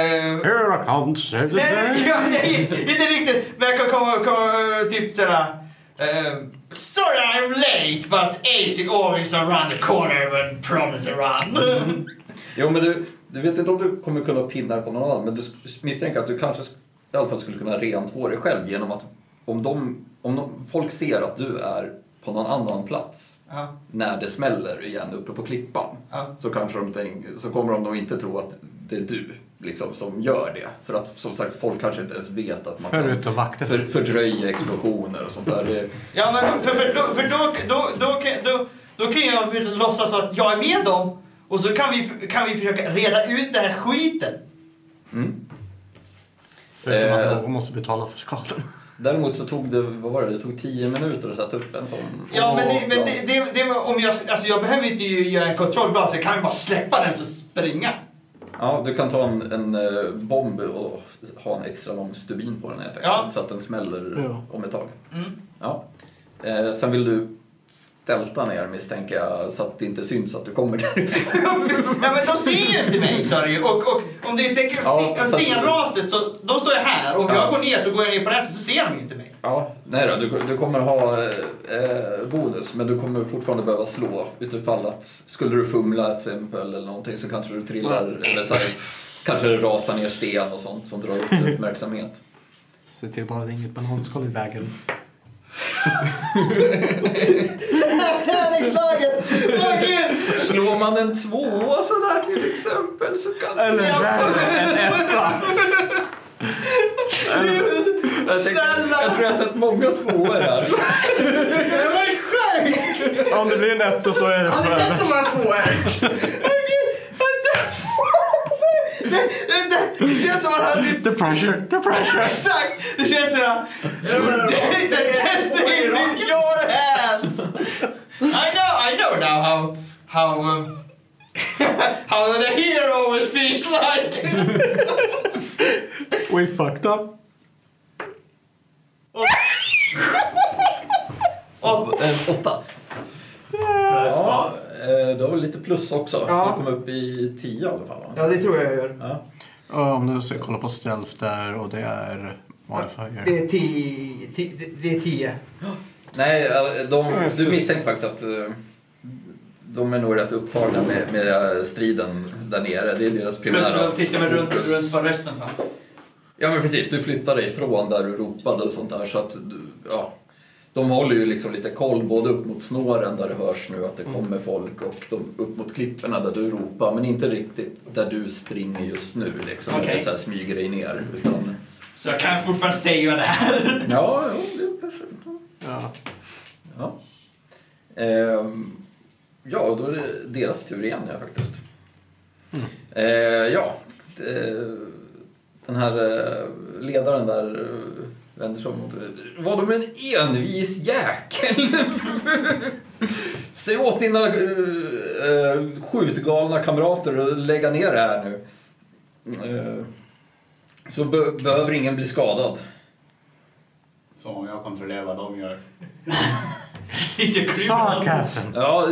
Here comes every Nej, day. ja, nej, inte riktigt. Men jag kan komma, komma typ sådär... Uh, sorry I'm late but Ace is always around the corner when problems around. Jo, men du, du vet inte om du kommer kunna pinna på någon annan, men du misstänker att du kanske i alla fall skulle kunna rentvå dig själv genom att om, de, om de, folk ser att du är på någon annan plats ja, när det smäller igen uppe på klippan ja. så, kanske de tänk, så kommer de nog inte tro att det är du liksom, som gör det. För att som sagt, folk kanske inte ens vet att man kan Förutom vakten. för, fördröja explosioner och sånt där. Det, ja men för, för, då, för då, då, då, kan- då, då kan jag låtsas att jag är med dem och så kan vi, kan vi försöka reda ut den här skiten. mm. Förutom att Eh. någon måste betala för skadan. Däremot så tog det, vad var det, det tog tio minuter att sätta upp en sån. Ja men, det, men det, det, det, om jag, alltså jag behöver inte ju göra en kontrollblast, jag kan ju bara släppa den så springa. Ja, du kan ta en, en eh, bomb och ha en extra lång stubin på den helt enkelt. Ja. Så att den smäller Ja. om ett tag. Mm. Ja. Eh, sen vill du stälta ner misstänker jag så att det inte syns att du kommer därifrån. Ja men de ser ju inte mig sa du ju. Och, och om det är Ja, stenraset så då står jag här. Om Ja. jag går ner så går jag ner på resten så ser de ju inte mig. Ja, nej då, du, du kommer ha eh, bonus men du kommer fortfarande behöva slå utifall att skulle du fumla till exempel eller någonting så kanske du trillar eller så här, kanske det rasar ner sten och sånt som drar upp uppmärksamhet. Se till bara att det är inget bananskal i vägen. Gud! Slår man en tvåa sådär till exempel så kan Eller värre, en etta. jag, tänkte, Snälla! jag tror jag har sett många tvåor här. Det var ju sjukt! Om det blir en etta så är det Har ni sett så många tvåor? Åh det, det känns som att han typ... The pressure, the pressure. Exakt! Det känns som att... The destiny is in your hands! I know, I know now how... How... Um, how the hero always feels like! We fucked up. Och, En åtta. Ja, du har väl lite plus också, Ja. så du kom upp i tio i alla fall ja, det tror jag jag gör. Ja. Ja, om du ska kolla på stealth där och det är modifier. Det är tio. tio det- det är tio. Nej, eh, de, du misstänker faktiskt att eh, de är nog rätt upptagna med, med striden där nere. Det är deras Plus primära att titta mig runt, runt på resten. Va? Ja men precis, du flyttade ifrån där du ropade och sånt där så att du, ja. De håller ju liksom lite koll både upp mot snåren där det hörs nu att det kommer folk och de, upp mot klipporna där du ropar men inte riktigt där du springer just nu liksom. Okay. Så här smyger dig ner. Utan, Så jag kan fortfarande säga det här. ja, jo, det kanske... Ja. Ja. Ehm, ja, då är det deras tur igen ja, faktiskt. Eh, ja, eh, den här eh, ledaren där eh, vänder sig om mot Var de en envis jäkel? Säg åt dina eh, skjutgalna kamrater att lägga ner det här nu. Eh, så be behöver ingen bli skadad. Så om jag kontrollerar vad de gör. Sarcasm. Ja,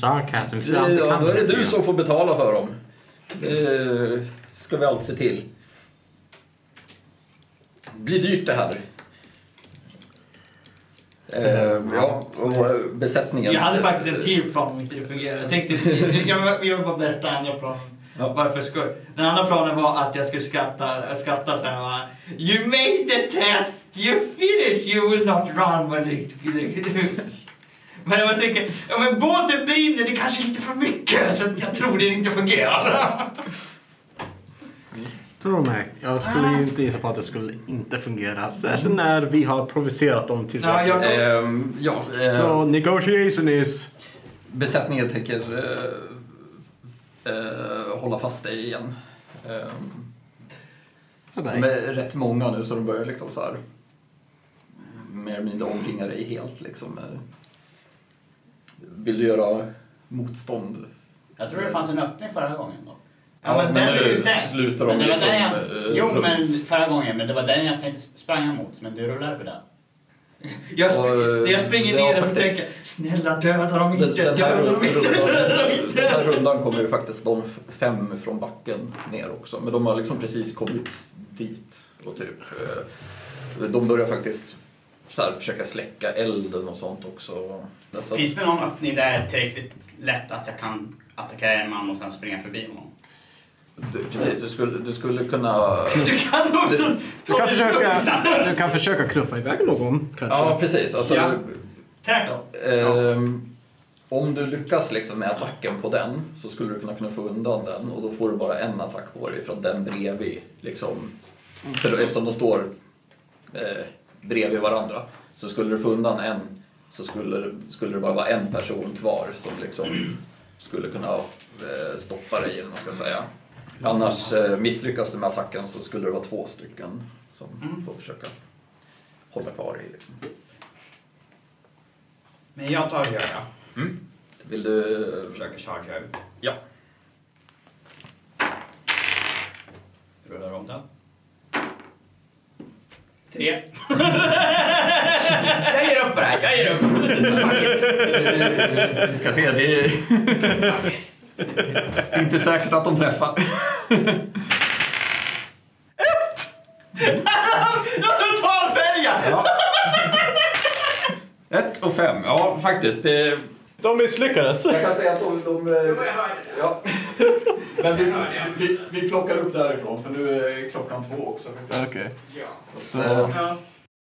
Sarcasm. Det, ja, då är det du som får betala för dem. Det ska vi alltid se till. Blir dyrt det här. Eh, ja, och besättningen. Jag hade faktiskt en till plan om inte det fungerade. Jag tänkte, jag, vill bara berätta andra planen. Ja. Varför skoj. Den andra planen var att jag skulle skatta, skatta så här va. You made the test, you finished, you will not run when it... Men jag var säker, ja men båten brinner, det kanske är lite för mycket så jag tror det inte fungerar. Tror mig. Jag skulle ju inte gissa på att det skulle inte fungera. Särskilt när vi har provocerat dem till Ja, jag, Ehm, ja, eh, Så negotiation is... besättningen tänker eh, eh, hålla fast dig igen. Ehm, de är rätt många nu så de börjar liksom så här mer eller mindre omringa dig helt liksom. Eh, Vill du göra motstånd? Jag tror det fanns en öppning förra gången då. Ja, men den är ju nu tänkt. slutar Men de det var liksom... den jag, jo, men förra gången, men det var den jag tänkte spranga mot. Men du rullade för den. jag, sp- Och, jag springer ja, ner och faktiskt. tänker snälla döda dem inte, den, döda dem inte, döda dem rundan, den här inte. rundan kommer ju faktiskt de fem från backen ner också. Men de har liksom precis kommit dit. Och typ, eh, de börjar faktiskt så här, försöka släcka elden och sånt också. Så, Finns det någon öppning där tillräckligt lätt att jag kan attackera en man och sen springa förbi honom? Du, precis, du skulle, du skulle kunna... Du kan också... Du kan försöka, du kan försöka knuffa iväg någon kanske. Ja, precis. Alltså, Ja. Tackle. Ehm, Om du lyckas liksom med attacken på den så skulle du kunna knuffa undan den och då får du bara en attack på dig från den bredvid. Liksom. För eftersom de står eh, bredvid varandra så skulle du få undan en så skulle, skulle det bara vara en person kvar som liksom skulle kunna eh, stoppa dig eller vad man ska säga. Annars eh, misslyckas du med attacken så skulle det vara två stycken som får försöka hålla kvar. Liksom. Men jag tar och gör det. Mm. Vill du Försöker chargea ut. Ja. Rullar om den. Tre. jag ger upp på det här, jag ger upp. Vi ska se, det är Yes. inte säkert att de träffar. Jag totalfälgar! Ett och fem, ja faktiskt. Det, De misslyckades. jag kan säga att de... de ja. Men vi, vi, vi plockar upp därifrån för nu är klockan två också. Okej. Så, Så- eh, Ja.